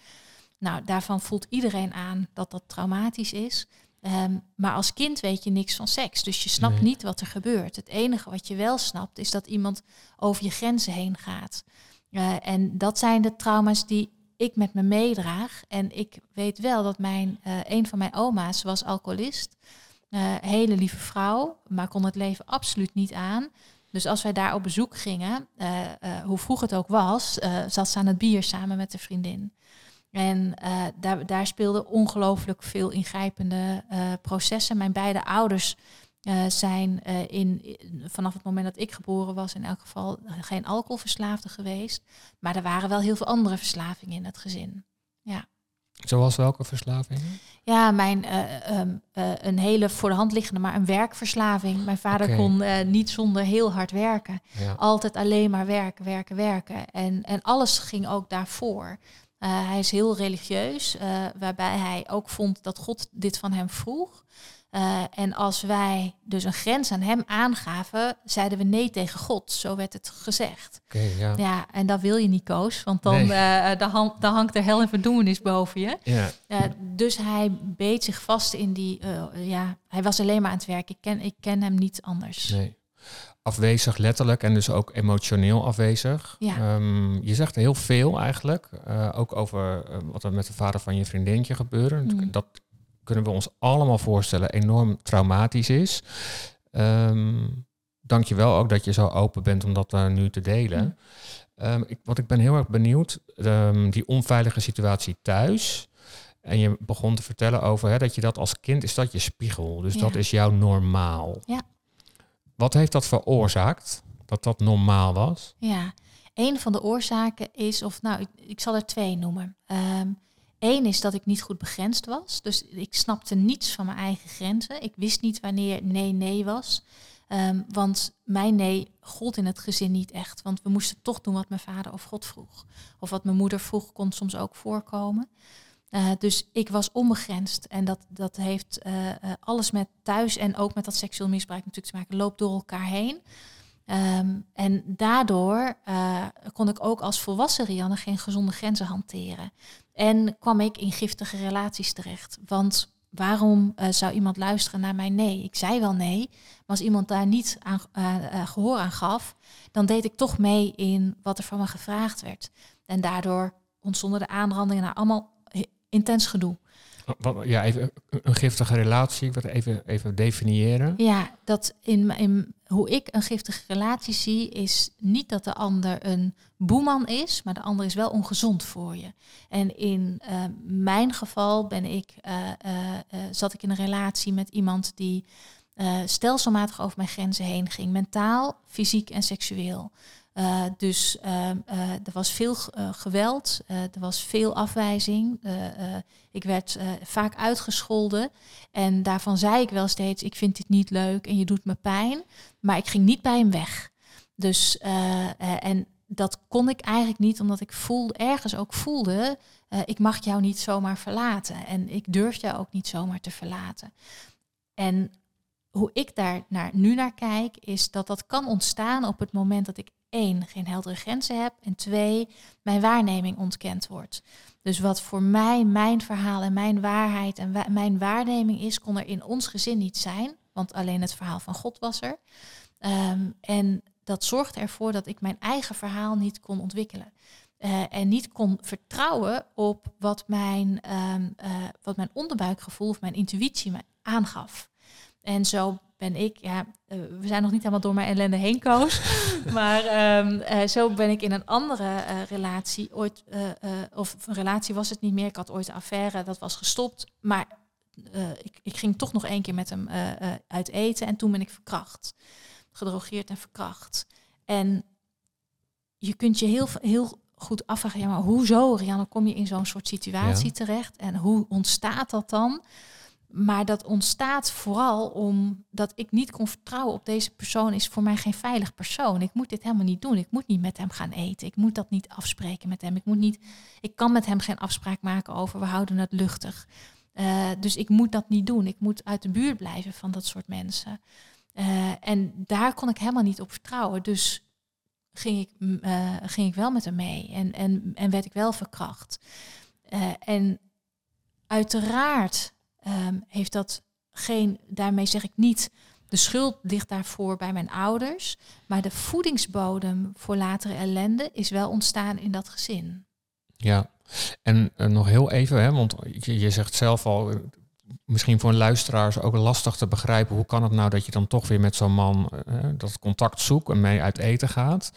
Speaker 2: Nou, daarvan voelt iedereen aan dat dat traumatisch is. Ehm, maar als kind weet je niks van seks, dus je snapt
Speaker 1: Nee.
Speaker 2: niet wat er gebeurt. Het enige wat je wel snapt is dat iemand over je grenzen heen gaat. Eh, en dat zijn de trauma's die ik met me meedraag. En ik weet wel dat mijn, eh, een van mijn oma's was alcoholist. Eh, hele lieve vrouw, maar kon het leven absoluut niet aan. Dus als wij daar op bezoek gingen, hoe vroeg het ook was, zat ze aan het bier samen met de vriendin. En eh, daar, daar speelden ongelooflijk veel ingrijpende eh, processen. Mijn beide ouders eh, zijn in, in- vanaf het moment dat ik geboren was in elk geval geen alcoholverslaafden geweest. Maar er waren wel heel veel andere verslavingen in het gezin.
Speaker 1: Zoals welke verslavingen?
Speaker 2: Ja, mijn eh, ehm, eh, een hele voor de hand liggende, maar een werkverslaving. Mijn vader kon niet zonder heel hard werken.
Speaker 1: Ja.
Speaker 2: Altijd alleen maar werken, werken, werken. En, en alles ging ook daarvoor. Eh, hij is heel religieus, eh, waarbij hij ook vond dat God dit van hem vroeg. Eh, en als wij dus een grens aan hem aangaven, zeiden we nee tegen God. Zo werd het gezegd.
Speaker 1: Ja.
Speaker 2: Ja, en dat wil je niet, Koos, want dan,
Speaker 1: Nee.
Speaker 2: hang- hangt er hel en verdoemenis boven je.
Speaker 1: ja.
Speaker 2: Dus hij beet zich vast in die, ja, hij was alleen maar aan het werk. Ik ken, ik ken hem niet anders.
Speaker 1: Nee. Afwezig letterlijk en dus ook emotioneel afwezig.
Speaker 2: Ja.
Speaker 1: Ehm, je zegt heel veel eigenlijk. eh, ook over eh, wat er met de vader van je vriendinnetje gebeurde.
Speaker 2: Mm.
Speaker 1: Dat kunnen we ons allemaal voorstellen enorm traumatisch is. Ehm Dank je wel ook dat je zo open bent om dat eh, nu te delen.
Speaker 2: Mm.
Speaker 1: Ehm, ik, wat ik ben heel erg benieuwd, die onveilige situatie thuis. En je begon te vertellen over hè, dat je dat als kind is dat je spiegel. Dus
Speaker 2: Ja.
Speaker 1: dat is jouw normaal.
Speaker 2: Ja.
Speaker 1: Wat heeft dat veroorzaakt? Dat dat normaal was?
Speaker 2: Ja, een van de oorzaken is, of nou, ik, zal er twee noemen. Eén is dat ik niet goed begrensd was. Dus ik snapte niets van mijn eigen grenzen. Ik wist niet wanneer nee nee was. Ehm, want mijn nee gold in het gezin niet echt. Want we moesten toch doen wat mijn vader of God vroeg. Of wat mijn moeder vroeg, kon soms ook voorkomen. Eh, dus ik was onbegrensd. En dat, dat heeft eh, eh, alles met thuis en ook met dat seksueel misbruik natuurlijk te maken. Loopt door elkaar heen. Ehm, en daardoor kon ik ook als volwassen Rianne geen gezonde grenzen hanteren. En kwam ik in giftige relaties terecht. Want waarom zou iemand luisteren naar mijn nee? Ik zei wel nee, maar als iemand daar niet aan, eh, eh, gehoor aan gaf, dan deed ik toch mee in wat er van me gevraagd werd. En daardoor ontstonden de aanrandingen naar allemaal intens gedoe.
Speaker 1: Ja, even een giftige relatie, ik wil het even, even definiëren.
Speaker 2: Ja, dat in, in hoe ik een giftige relatie zie, is niet dat de ander een boeman is, maar de ander is wel ongezond voor je. En in eh, mijn geval ben ik, eh, eh, zat ik in een relatie met iemand die stelselmatig over mijn grenzen heen ging, mentaal, fysiek en seksueel. Eh, dus ehm, eh, er was veel eh, geweld, er was veel afwijzing. ik werd vaak uitgescholden. En daarvan zei ik wel steeds, ik vind dit niet leuk en je doet me pijn. Maar ik ging niet bij hem weg. Dus, en dat kon ik eigenlijk niet, omdat ik voelde, ergens ook voelde, ik mag jou niet zomaar verlaten. En ik durf jou ook niet zomaar te verlaten. En hoe ik daar naar, nu naar kijk, is dat dat kan ontstaan op het moment dat ik één, geen heldere grenzen heb. En twee, mijn waarneming ontkend wordt. Dus wat voor mij mijn verhaal en mijn waarheid en mijn waarneming is, kon er in ons gezin niet zijn. Want alleen het verhaal van God was er. Ehm, en dat zorgde ervoor dat ik mijn eigen verhaal niet kon ontwikkelen. Eh, en niet kon vertrouwen op wat mijn, ehm, eh, wat mijn onderbuikgevoel of mijn intuïtie me aangaf. En zo ben ik, ja, eh, we zijn nog niet helemaal door mijn ellende heen, Koos. (laughs) maar ehm, eh, zo ben ik in een andere eh, relatie ooit, of een relatie was het niet meer. Ik had ooit een affaire, dat was gestopt. Maar ik, ik ging toch nog één keer met hem uit eten en toen ben ik verkracht. Gedrogeerd en verkracht. En je kunt je heel, heel goed afvragen, ja, maar hoezo, Rianne, kom je in zo'n soort situatie
Speaker 1: Ja.
Speaker 2: terecht? En hoe ontstaat dat dan? Maar dat ontstaat vooral omdat ik niet kon vertrouwen op deze persoon is voor mij geen veilig persoon. Ik moet dit helemaal niet doen. Ik moet niet met hem gaan eten. Ik moet dat niet afspreken met hem. Ik moet niet. Ik kan met hem geen afspraak maken over we houden het luchtig. Eh, dus ik moet dat niet doen. Ik moet uit de buurt blijven van dat soort mensen. Eh, en daar kon ik helemaal niet op vertrouwen. Dus ging ik, mm, eh, ging ik wel met hem mee en, en, en werd ik wel verkracht. En uiteraard ehm, heeft dat geen, daarmee zeg ik niet, de schuld ligt daarvoor bij mijn ouders, maar de voedingsbodem voor latere ellende is wel ontstaan in dat gezin.
Speaker 1: Ja, en eh, nog heel even, hè, want je, je zegt zelf al, eh, misschien voor een luisteraar is ook lastig te begrijpen, hoe kan het nou dat je dan toch weer met zo'n man eh, dat contact zoekt en mee uit eten gaat?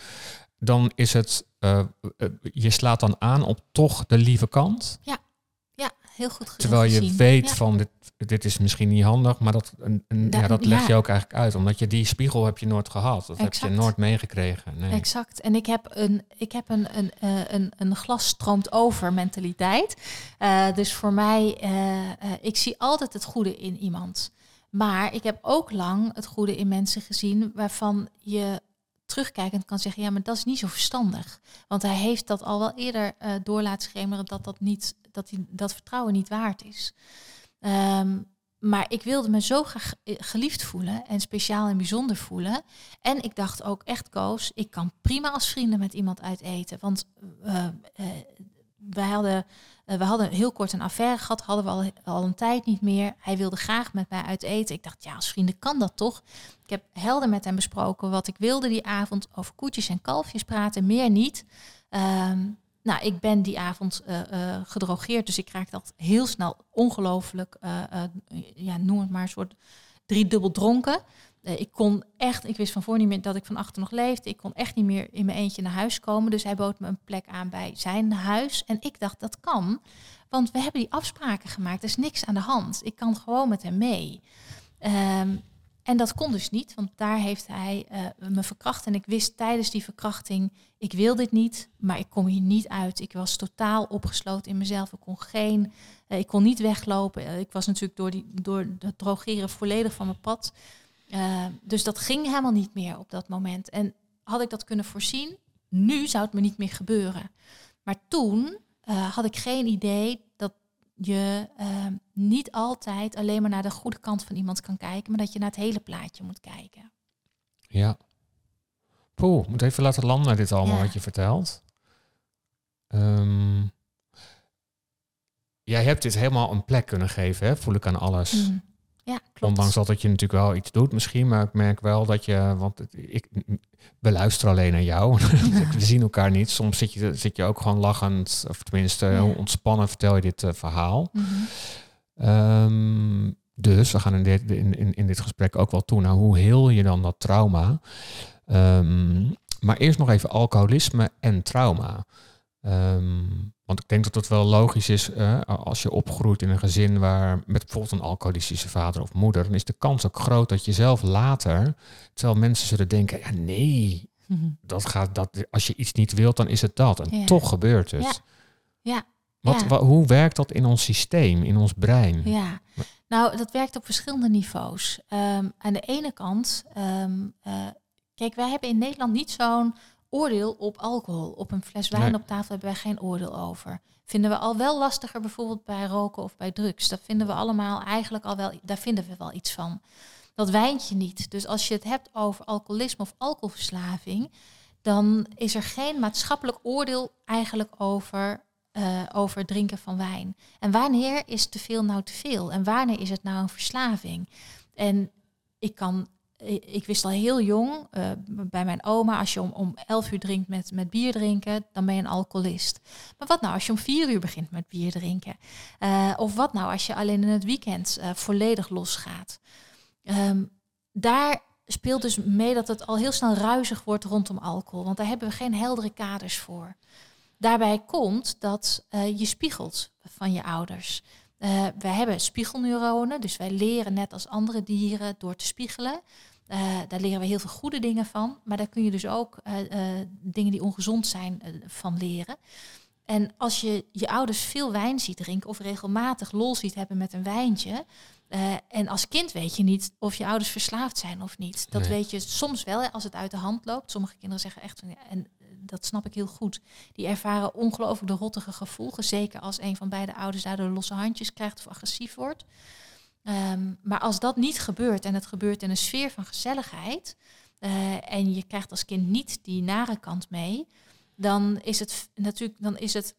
Speaker 1: Dan is het, je slaat dan aan op toch de lieve kant.
Speaker 2: Ja, heel goed
Speaker 1: Terwijl je
Speaker 2: gezien.
Speaker 1: weet
Speaker 2: Ja.
Speaker 1: van dit, dit is misschien niet handig, maar dat, en, en,
Speaker 2: Da-
Speaker 1: ja, dat leg
Speaker 2: ja.
Speaker 1: je ook eigenlijk uit. Omdat je die spiegel heb je nooit gehad. Dat heb je nooit meegekregen. Nee.
Speaker 2: Exact. En ik heb een, ik heb een, een, eh, een, een glas stroomt over mentaliteit. Eh, dus voor mij, eh, ik zie altijd het goede in iemand. Maar ik heb ook lang het goede in mensen gezien waarvan je terugkijkend kan zeggen, ja, maar dat is niet zo verstandig. Want hij heeft dat al wel eerder eh door laten schemeren dat dat, niet, dat, hij, dat vertrouwen niet waard is. Ehm, maar ik wilde me zo graag geliefd voelen en speciaal en bijzonder voelen. En ik dacht ook echt, Koos, ik kan prima als vrienden met iemand uit eten. Want wij hadden, eh, we hadden heel kort een affaire gehad, hadden we al, al een tijd niet meer. Hij wilde graag met mij uit eten. Ik dacht, ja, als vrienden kan dat toch? Ik heb helder met hem besproken wat ik wilde die avond. Over koetjes en kalfjes praten, meer niet. Ehm, nou, ik ben die avond eh, eh, gedrogeerd, dus ik raakte dat heel snel ongelooflijk, eh, ja, noem het maar, een soort driedubbel dronken. Ik kon echt, ik wist van voor niet meer dat ik van achter nog leefde. Ik kon echt niet meer in mijn eentje naar huis komen. Dus hij bood me een plek aan bij zijn huis. En ik dacht, dat kan. Want we hebben die afspraken gemaakt. Er is niks aan de hand. Ik kan gewoon met hem mee. Ehm, en dat kon dus niet, want daar heeft hij eh, me verkracht. En ik wist tijdens die verkrachting, ik wil dit niet, maar ik kom hier niet uit. Ik was totaal opgesloten in mezelf. Ik kon geen, eh, ik kon niet weglopen. Eh, ik was natuurlijk door, die, door het drogeren volledig van mijn pad. Dus dat ging helemaal niet meer op dat moment. En had ik dat kunnen voorzien, nu zou het me niet meer gebeuren. Maar toen had ik geen idee dat je eh, niet altijd alleen maar naar de goede kant van iemand kan kijken, maar dat je naar het hele plaatje moet kijken.
Speaker 1: Ja. Poeh, moet even laten landen dit allemaal
Speaker 2: Ja.
Speaker 1: wat je vertelt. Ehm, jij hebt dit helemaal een plek kunnen geven, hè? voel ik aan alles.
Speaker 2: Mm. Ja, klopt.
Speaker 1: Ondanks dat dat je natuurlijk wel iets doet misschien, maar ik merk wel dat je, want ik, we luisteren alleen naar jou, (laughs) we zien elkaar niet. Soms zit je, zit je ook gewoon lachend, of tenminste
Speaker 2: Ja.
Speaker 1: heel ontspannen vertel je dit eh, verhaal.
Speaker 2: Mhm.
Speaker 1: Ehm, dus we gaan in dit, in, in, in dit gesprek ook wel toe naar hoe heel je dan dat trauma. Ehm, maar eerst nog even alcoholisme en trauma. Ehm, want ik denk dat het wel logisch is eh, als je opgroeit in een gezin waar met bijvoorbeeld een alcoholistische vader of moeder, dan is de kans ook groot dat je zelf later, terwijl mensen zullen denken, ja nee,
Speaker 2: Mhm.
Speaker 1: dat gaat, dat, als je iets niet wilt, dan is het dat. En
Speaker 2: Ja.
Speaker 1: toch gebeurt het.
Speaker 2: Ja. Ja.
Speaker 1: Wat,
Speaker 2: Ja.
Speaker 1: wa- hoe werkt dat in ons systeem, in ons brein?
Speaker 2: Ja, nou, dat werkt op verschillende niveaus. Ehm, aan de ene kant, ehm, eh, kijk, wij hebben in Nederland niet zo'n oordeel op alcohol. Op een fles wijn
Speaker 1: Nee.
Speaker 2: op tafel hebben wij geen oordeel over. Vinden we al wel lastiger bijvoorbeeld bij roken of bij drugs. Dat vinden we allemaal eigenlijk al wel, daar vinden we wel iets van. Dat wijntje niet. Dus als je het hebt over alcoholisme of alcoholverslaving, dan is er geen maatschappelijk oordeel eigenlijk over, eh, over het drinken van wijn. En wanneer is te veel nou te veel? En wanneer is het nou een verslaving? En ik kan, ik wist al heel jong eh, bij mijn oma, als je om, om 11 uur drinkt met, met bier drinken, dan ben je een alcoholist. Maar wat nou als je om 4 uur begint met bier drinken? Eh, of wat nou als je alleen in het weekend eh, volledig losgaat? Ehm, daar speelt dus mee dat het al heel snel ruizig wordt rondom alcohol, want daar hebben we geen heldere kaders voor. Daarbij komt dat je spiegelt van je ouders. Wij hebben spiegelneuronen, dus wij leren net als andere dieren door te spiegelen. Eh, daar leren we heel veel goede dingen van, maar daar kun je dus ook eh, eh, dingen die ongezond zijn van leren. En als je je ouders veel wijn ziet drinken of regelmatig lol ziet hebben met een wijntje, en als kind weet je niet of je ouders verslaafd zijn of niet. Dat
Speaker 1: Nee.
Speaker 2: weet je soms wel als het uit de hand loopt. Sommige kinderen zeggen echt, van, ja, en dat snap ik heel goed. Die ervaren ongelooflijk de rottige gevolgen. Zeker als een van beide ouders daardoor losse handjes krijgt of agressief wordt. Ehm, maar als dat niet gebeurt en het gebeurt in een sfeer van gezelligheid. eh, en je krijgt als kind niet die nare kant mee. Dan is het natuurlijk, dan is het.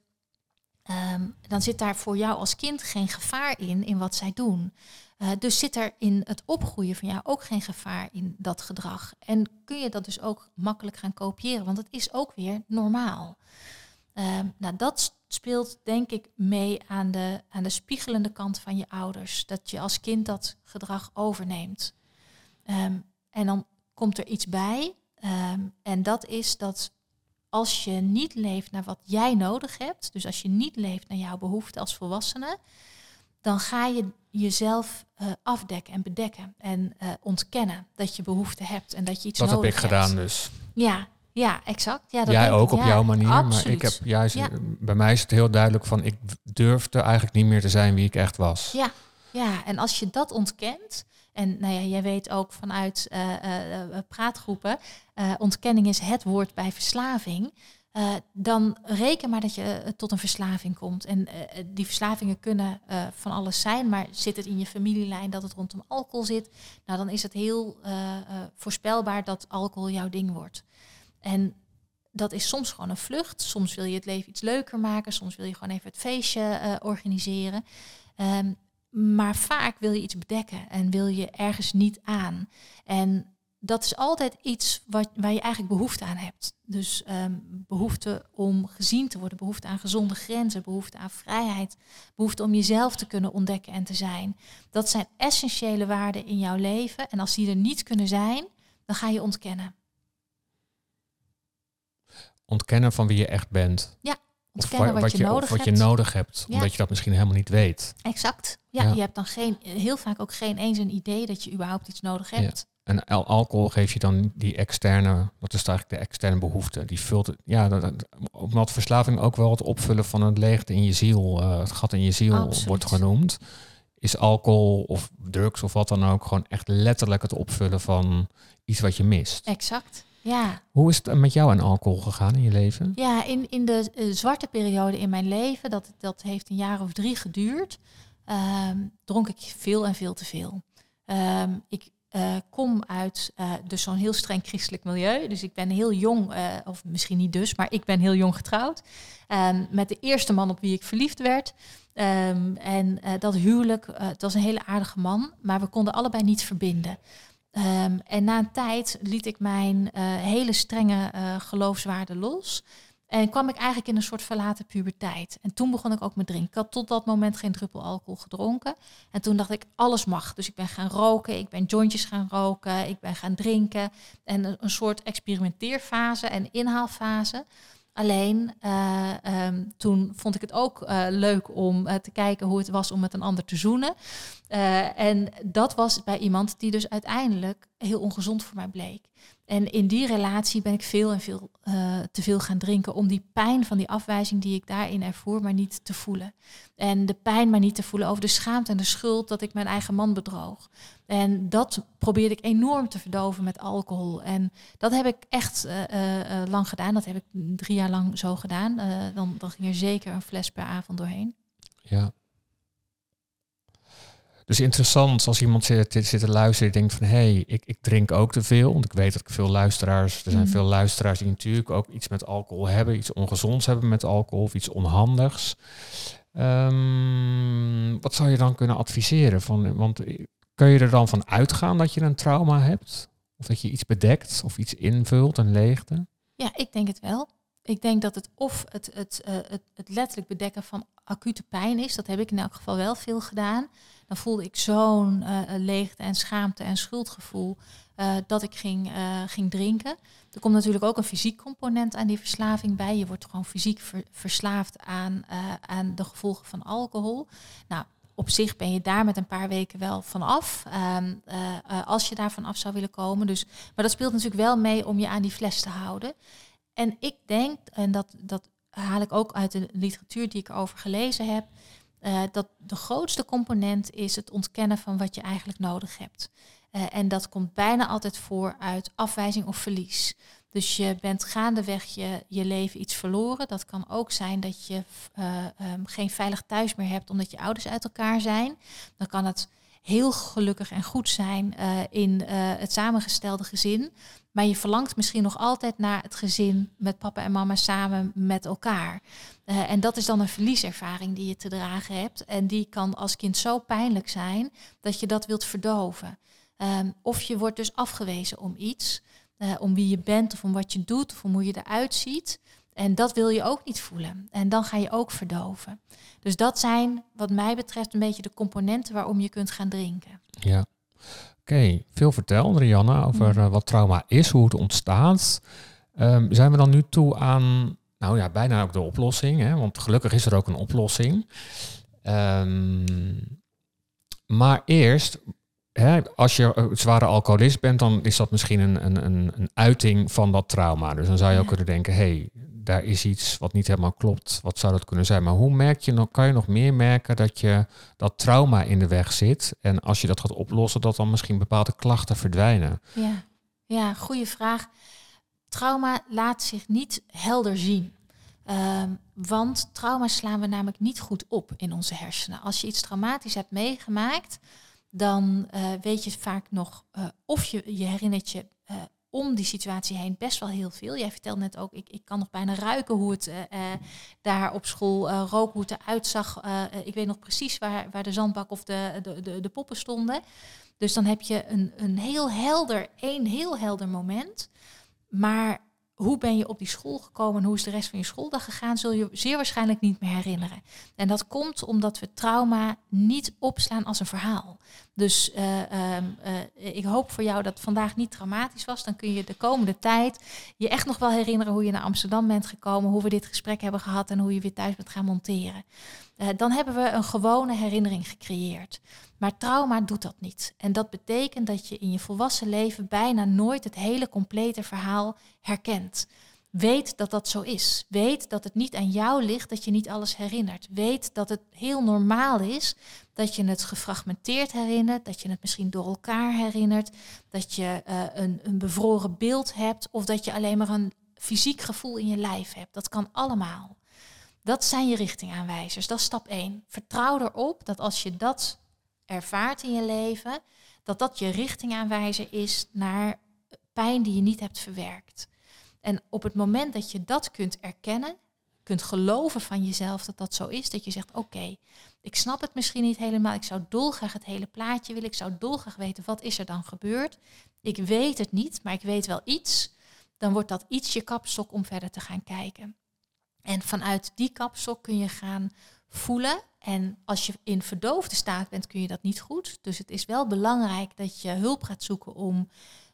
Speaker 2: ehm, dan zit daar voor jou als kind geen gevaar in, in wat zij doen. Eh, dus zit er in het opgroeien van jou ook geen gevaar in dat gedrag. En kun je dat dus ook makkelijk gaan kopiëren, want het is ook weer normaal. Ehm, nou, dat speelt denk ik mee aan de, aan de spiegelende kant van je ouders. Dat je als kind dat gedrag overneemt. Ehm, en dan komt er iets bij. ehm, en dat is dat als je niet leeft naar wat jij nodig hebt, dus als je niet leeft naar jouw behoeften als volwassene, dan ga je jezelf uh, afdekken en bedekken en uh, ontkennen dat je behoefte hebt en dat je iets
Speaker 1: dat
Speaker 2: nodig hebt.
Speaker 1: Dat heb ik gedaan dus.
Speaker 2: Ja, ja, exact. Ja, dat
Speaker 1: Jij ook op
Speaker 2: ja,
Speaker 1: jouw manier,
Speaker 2: absoluut.
Speaker 1: maar ik heb juist,
Speaker 2: Ja.
Speaker 1: bij mij is het heel duidelijk van, ik durfde eigenlijk niet meer te zijn wie ik echt was.
Speaker 2: Ja, ja, en als je dat ontkent, en nou ja, jij weet ook vanuit eh, eh, eh, praatgroepen, ontkenning is het woord bij verslaving. dan reken maar dat je tot een verslaving komt. En die verslavingen kunnen van alles zijn, maar zit het in je familielijn dat het rondom alcohol zit, nou dan is het heel voorspelbaar dat alcohol jouw ding wordt. En dat is soms gewoon een vlucht. Soms wil je het leven iets leuker maken. Soms wil je gewoon even het feestje eh, organiseren. Ehm, maar vaak wil je iets bedekken en wil je ergens niet aan. En dat is altijd iets wat, waar je eigenlijk behoefte aan hebt. Dus ehm, behoefte om gezien te worden, behoefte aan gezonde grenzen, behoefte aan vrijheid, behoefte om jezelf te kunnen ontdekken en te zijn. Dat zijn essentiële waarden in jouw leven. En als die er niet kunnen zijn, dan ga je ontkennen.
Speaker 1: Ontkennen van wie je echt bent.
Speaker 2: Ontkennen
Speaker 1: wa-
Speaker 2: wat, je, nodig
Speaker 1: of wat
Speaker 2: hebt.
Speaker 1: je nodig hebt,
Speaker 2: Ja.
Speaker 1: omdat je dat misschien helemaal niet weet.
Speaker 2: Exact. Ja,
Speaker 1: Ja.
Speaker 2: je hebt dan geen, heel vaak ook geen eens een idee dat je überhaupt iets nodig
Speaker 1: Ja.
Speaker 2: hebt.
Speaker 1: En al- alcohol geeft je dan die externe, dat is eigenlijk de externe behoefte. Die vult het, ja, dat, dat- omdat verslaving ook wel het opvullen van een leegte in je ziel, eh, het gat in je ziel
Speaker 2: Absoluut.
Speaker 1: wordt genoemd. Is alcohol of drugs of wat dan ook gewoon echt letterlijk het opvullen van iets wat je mist.
Speaker 2: Exact. Ja,
Speaker 1: Hoe is het met jou en alcohol gegaan in je leven?
Speaker 2: ja in, in de eh, zwarte periode in mijn leven, dat, dat heeft een jaar of drie geduurd, ehm, dronk ik veel en veel te veel. Ehm, ik eh, kom uit eh, dus zo'n heel streng christelijk milieu. Dus ik ben heel jong, of misschien niet dus, maar ik ben heel jong getrouwd. Ehm, met de eerste man op wie ik verliefd werd. En dat huwelijk, het was een hele aardige man, maar we konden allebei niet verbinden. Ehm, en na een tijd liet ik mijn eh, hele strenge eh geloofswaarden los. En kwam ik eigenlijk in een soort verlaten puberteit. En toen begon ik ook met drinken. Ik had tot dat moment geen druppel alcohol gedronken. En toen dacht ik, alles mag. Dus ik ben gaan roken, ik ben jointjes gaan roken, ik ben gaan drinken. En een, een soort experimenteerfase en inhaalfase. Alleen eh, ehm, toen vond ik het ook eh, leuk om eh, te kijken hoe het was om met een ander te zoenen. En dat was bij iemand die dus uiteindelijk heel ongezond voor mij bleek. En in die relatie ben ik veel en veel eh, te veel gaan drinken om die pijn van die afwijzing die ik daarin ervoer, maar niet te voelen. En de pijn maar niet te voelen over de schaamte en de schuld dat ik mijn eigen man bedroog. En dat probeerde ik enorm te verdoven met alcohol. En dat heb ik echt eh, eh, lang gedaan. Dat heb ik drie jaar lang zo gedaan. Dan, dan ging er zeker een fles per avond doorheen.
Speaker 1: Ja. Dus interessant als iemand zit, zit te luisteren die denkt van... hé, hey, ik, ik drink ook te veel. Want ik weet dat ik veel luisteraars... er zijn
Speaker 2: Mm.
Speaker 1: veel luisteraars die natuurlijk ook iets met alcohol hebben... iets ongezonds hebben met alcohol of iets onhandigs. Ehm, wat zou je dan kunnen adviseren? Van, want eh, kun je er dan van uitgaan dat je een trauma hebt? Of dat je iets bedekt of iets invult, een leegte?
Speaker 2: Ja, ik denk het wel. Ik denk dat het of het, het, eh, het, het letterlijk bedekken van acute pijn is. Dat heb ik in elk geval wel veel gedaan. Dan voelde ik zo'n eh, leegte en schaamte en schuldgevoel eh, dat ik ging, eh, ging drinken. Er komt natuurlijk ook een fysiek component aan die verslaving bij. Je wordt gewoon fysiek ver- verslaafd aan, aan de gevolgen van alcohol. Nou, op zich ben je daar met een paar weken wel van af. ehm, eh, eh, als je daar van af zou willen komen. Dus, maar dat speelt natuurlijk wel mee om je aan die fles te houden. En ik denk, en dat, dat haal ik ook uit de literatuur die ik erover gelezen heb, eh, dat de grootste component is het ontkennen van wat je eigenlijk nodig hebt. Eh, en dat komt bijna altijd voor uit afwijzing of verlies. Dus je bent gaandeweg je, je leven iets verloren. Dat kan ook zijn dat je eh, ehm, geen veilig thuis meer hebt omdat je ouders uit elkaar zijn. Dan kan het heel gelukkig en goed zijn in het samengestelde gezin. Maar je verlangt misschien nog altijd naar het gezin met papa en mama samen met elkaar. Eh, en dat is dan een verlieservaring die je te dragen hebt. En die kan als kind zo pijnlijk zijn dat je dat wilt verdoven. Ehm, of je wordt dus afgewezen om iets, eh, om wie je bent of om wat je doet of om hoe je eruit ziet. En dat wil je ook niet voelen. En dan ga je ook verdoven. Dus dat zijn, wat mij betreft, een beetje de componenten waarom je kunt gaan drinken.
Speaker 1: Ja. Oké, veel verteld, Rianne, over
Speaker 2: Mm.
Speaker 1: eh, wat trauma is, hoe het ontstaat. Ehm, zijn we dan nu toe aan, nou ja, bijna ook de oplossing, hè? want gelukkig is er ook een oplossing. Ehm, maar eerst, hè, als je een zware alcoholist bent, dan is dat misschien een, een, een, een uiting van dat trauma. Dus dan zou je ook
Speaker 2: Ja.
Speaker 1: kunnen denken, hé, hey, daar is iets wat niet helemaal klopt. Wat zou dat kunnen zijn? Maar hoe merk je nog, kan je nog meer merken dat je dat trauma in de weg zit? En als je dat gaat oplossen, dat dan misschien bepaalde klachten verdwijnen.
Speaker 2: Ja, ja goede vraag. Trauma laat zich niet helder zien. Ehm, want trauma slaan we namelijk niet goed op in onze hersenen. Als je iets traumatisch hebt meegemaakt, dan eh, weet je vaak nog eh, of je, je herinnert je eh, om die situatie heen best wel heel veel. Jij vertelde net ook, ik, ik kan nog bijna ruiken hoe het daar op school rook, hoe het eruit zag. Ik weet nog precies waar, waar de zandbak of de, de, de, de poppen stonden. Dus dan heb je een, een heel helder, één heel helder moment. Maar hoe ben je op die school gekomen en hoe is de rest van je schooldag gegaan, zul je zeer waarschijnlijk niet meer herinneren. En dat komt omdat we trauma niet opslaan als een verhaal. Dus eh, ehm, eh, ik hoop voor jou dat vandaag niet traumatisch was. Dan kun je de komende tijd je echt nog wel herinneren hoe je naar Amsterdam bent gekomen, hoe we dit gesprek hebben gehad en hoe je weer thuis bent gaan monteren. Eh, dan hebben we een gewone herinnering gecreëerd. Maar trauma doet dat niet. En dat betekent dat je in je volwassen leven bijna nooit het hele complete verhaal herkent. Weet dat dat zo is. Weet dat het niet aan jou ligt dat je niet alles herinnert. Weet dat het heel normaal is dat je het gefragmenteerd herinnert, dat je het misschien door elkaar herinnert, dat je eh, een, een bevroren beeld hebt of dat je alleen maar een fysiek gevoel in je lijf hebt. Dat kan allemaal. Dat zijn je richtingaanwijzers. Dat is stap 1. Vertrouw erop dat als je dat ervaart in je leven, dat dat je richtingaanwijzer is naar pijn die je niet hebt verwerkt. En op het moment dat je dat kunt erkennen, kunt geloven van jezelf dat dat zo is, dat je zegt: Oké, ik snap het misschien niet helemaal. Ik zou dolgraag het hele plaatje willen. Ik zou dolgraag weten wat is er dan gebeurd. Ik weet het niet, maar ik weet wel iets. Dan wordt dat iets je kapstok om verder te gaan kijken. En vanuit die kapstok kun je gaan voelen. En als je in verdoofde staat bent, kun je dat niet goed. Dus het is wel belangrijk dat je hulp gaat zoeken om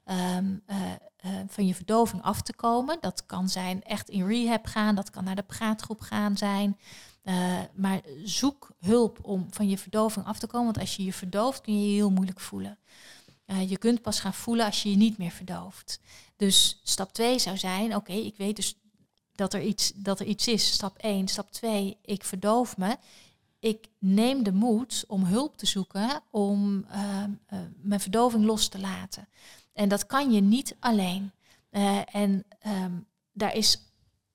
Speaker 2: um, uh, uh, van je verdoving af te komen. Dat kan zijn echt in rehab gaan, dat kan naar de praatgroep gaan zijn. Uh, maar zoek hulp om van je verdoving af te komen. Want als je je verdooft, kun je je heel moeilijk voelen. Je kunt pas gaan voelen als je je niet meer verdooft. Dus stap 2 zou zijn, oké, ik weet dus dat er, iets, dat er iets is. Stap 1. Stap 2, ik verdoof me. Ik neem de moed om hulp te zoeken om uh, uh, mijn verdoving los te laten. En dat kan je niet alleen. Uh, en um, daar is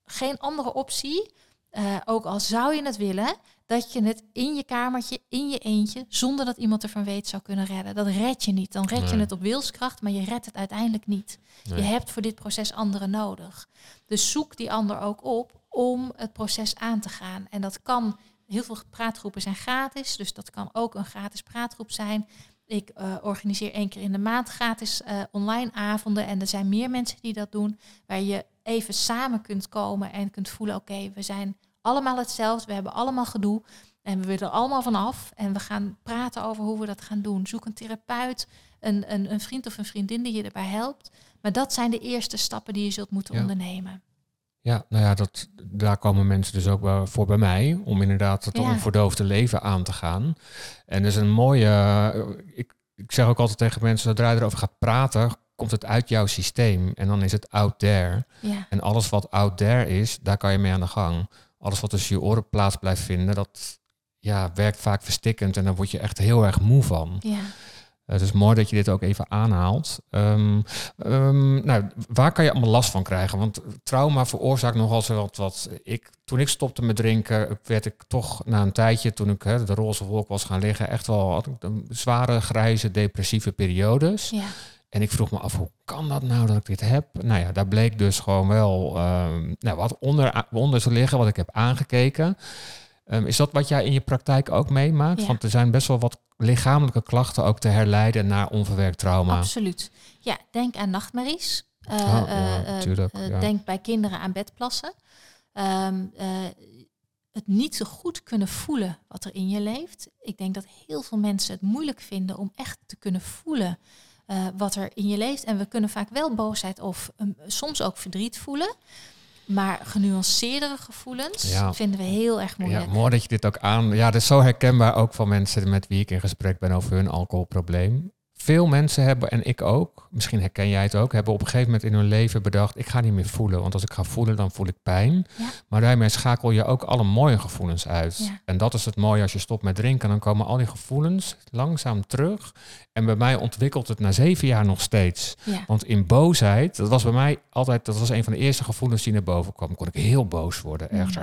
Speaker 2: geen andere optie, uh, ook al zou je het willen, dat je het in je kamertje, in je eentje, zonder dat iemand ervan weet, zou kunnen redden. Dat red je niet. Dan red nee. je het op wilskracht, maar je redt het uiteindelijk niet. Nee. Je hebt voor dit proces anderen nodig. Dus zoek die ander ook op om het proces aan te gaan. En dat kan, heel veel praatgroepen zijn gratis, dus dat kan ook een gratis praatgroep zijn. Ik uh, organiseer één keer in de maand gratis uh, online avonden. En er zijn meer mensen die dat doen. Waar je even samen kunt komen en kunt voelen: oké, okay, we zijn allemaal hetzelfde. We hebben allemaal gedoe. En we willen er allemaal van af. En we gaan praten over hoe we dat gaan doen. Zoek een therapeut, een, een, een vriend of een vriendin die je erbij helpt. Maar dat zijn de eerste stappen die je zult moeten
Speaker 1: Ja.
Speaker 2: ondernemen.
Speaker 1: Ja, nou ja, dat, daar komen mensen dus ook wel voor bij mij. Om inderdaad het
Speaker 2: Ja.
Speaker 1: onverdoofde leven aan te gaan. En dat is een mooie... eh, Ik, ik zeg ook altijd tegen mensen, zodra je erover gaat praten... komt het uit jouw systeem. En dan is het out there.
Speaker 2: Ja,
Speaker 1: En alles wat out there is, daar kan je mee aan de gang. Alles wat tussen je oren plaats blijft vinden... dat ja, werkt vaak verstikkend. En daar word je echt heel erg moe van.
Speaker 2: ja.
Speaker 1: Het is mooi dat je dit ook even aanhaalt. Ehm, ehm, nou, waar kan je allemaal last van krijgen? Want trauma veroorzaakt nogal zo wat, wat. Ik, toen ik stopte met drinken, werd ik toch na een tijdje, toen ik hè, de roze wolk was gaan liggen, echt wel had ik een zware, grijze, depressieve periodes.
Speaker 2: ja.
Speaker 1: En ik vroeg me af, hoe kan dat nou dat ik dit heb? Nou ja, daar bleek dus gewoon wel ehm, nou, wat onder, onder te liggen, wat ik heb aangekeken. Ehm, is dat wat jij in je praktijk ook meemaakt?
Speaker 2: Ja.
Speaker 1: Want er zijn best wel wat lichamelijke klachten ook te herleiden naar onverwerkt trauma.
Speaker 2: Absoluut. Ja, denk aan nachtmerries.
Speaker 1: Oh, ja, tuurlijk, ja.
Speaker 2: Denk bij kinderen aan bedplassen. Ehm, eh, het niet zo goed kunnen voelen wat er in je leeft. Ik denk dat heel veel mensen het moeilijk vinden om echt te kunnen voelen eh, wat er in je leeft. En we kunnen vaak wel boosheid of um, soms ook verdriet voelen. Maar genuanceerdere gevoelens
Speaker 1: Ja.
Speaker 2: vinden we heel erg moeilijk.
Speaker 1: Ja, mooi dat je dit ook aan... Ja, dat is zo herkenbaar ook van mensen met wie ik in gesprek ben over hun alcoholprobleem. Veel mensen hebben, en ik ook, misschien herken jij het ook, hebben op een gegeven moment in hun leven bedacht, ik ga niet meer voelen, want als ik ga voelen, dan voel ik pijn.
Speaker 2: Ja.
Speaker 1: Maar daarmee schakel je ook alle mooie gevoelens uit.
Speaker 2: Ja.
Speaker 1: En dat is het mooie als je stopt met drinken, dan komen al die gevoelens langzaam terug. En bij mij ontwikkelt het na zeven jaar nog steeds.
Speaker 2: Ja.
Speaker 1: Want in boosheid, dat was bij mij altijd, dat was een van de eerste gevoelens die naar boven kwam. Kon ik heel boos worden. Echt.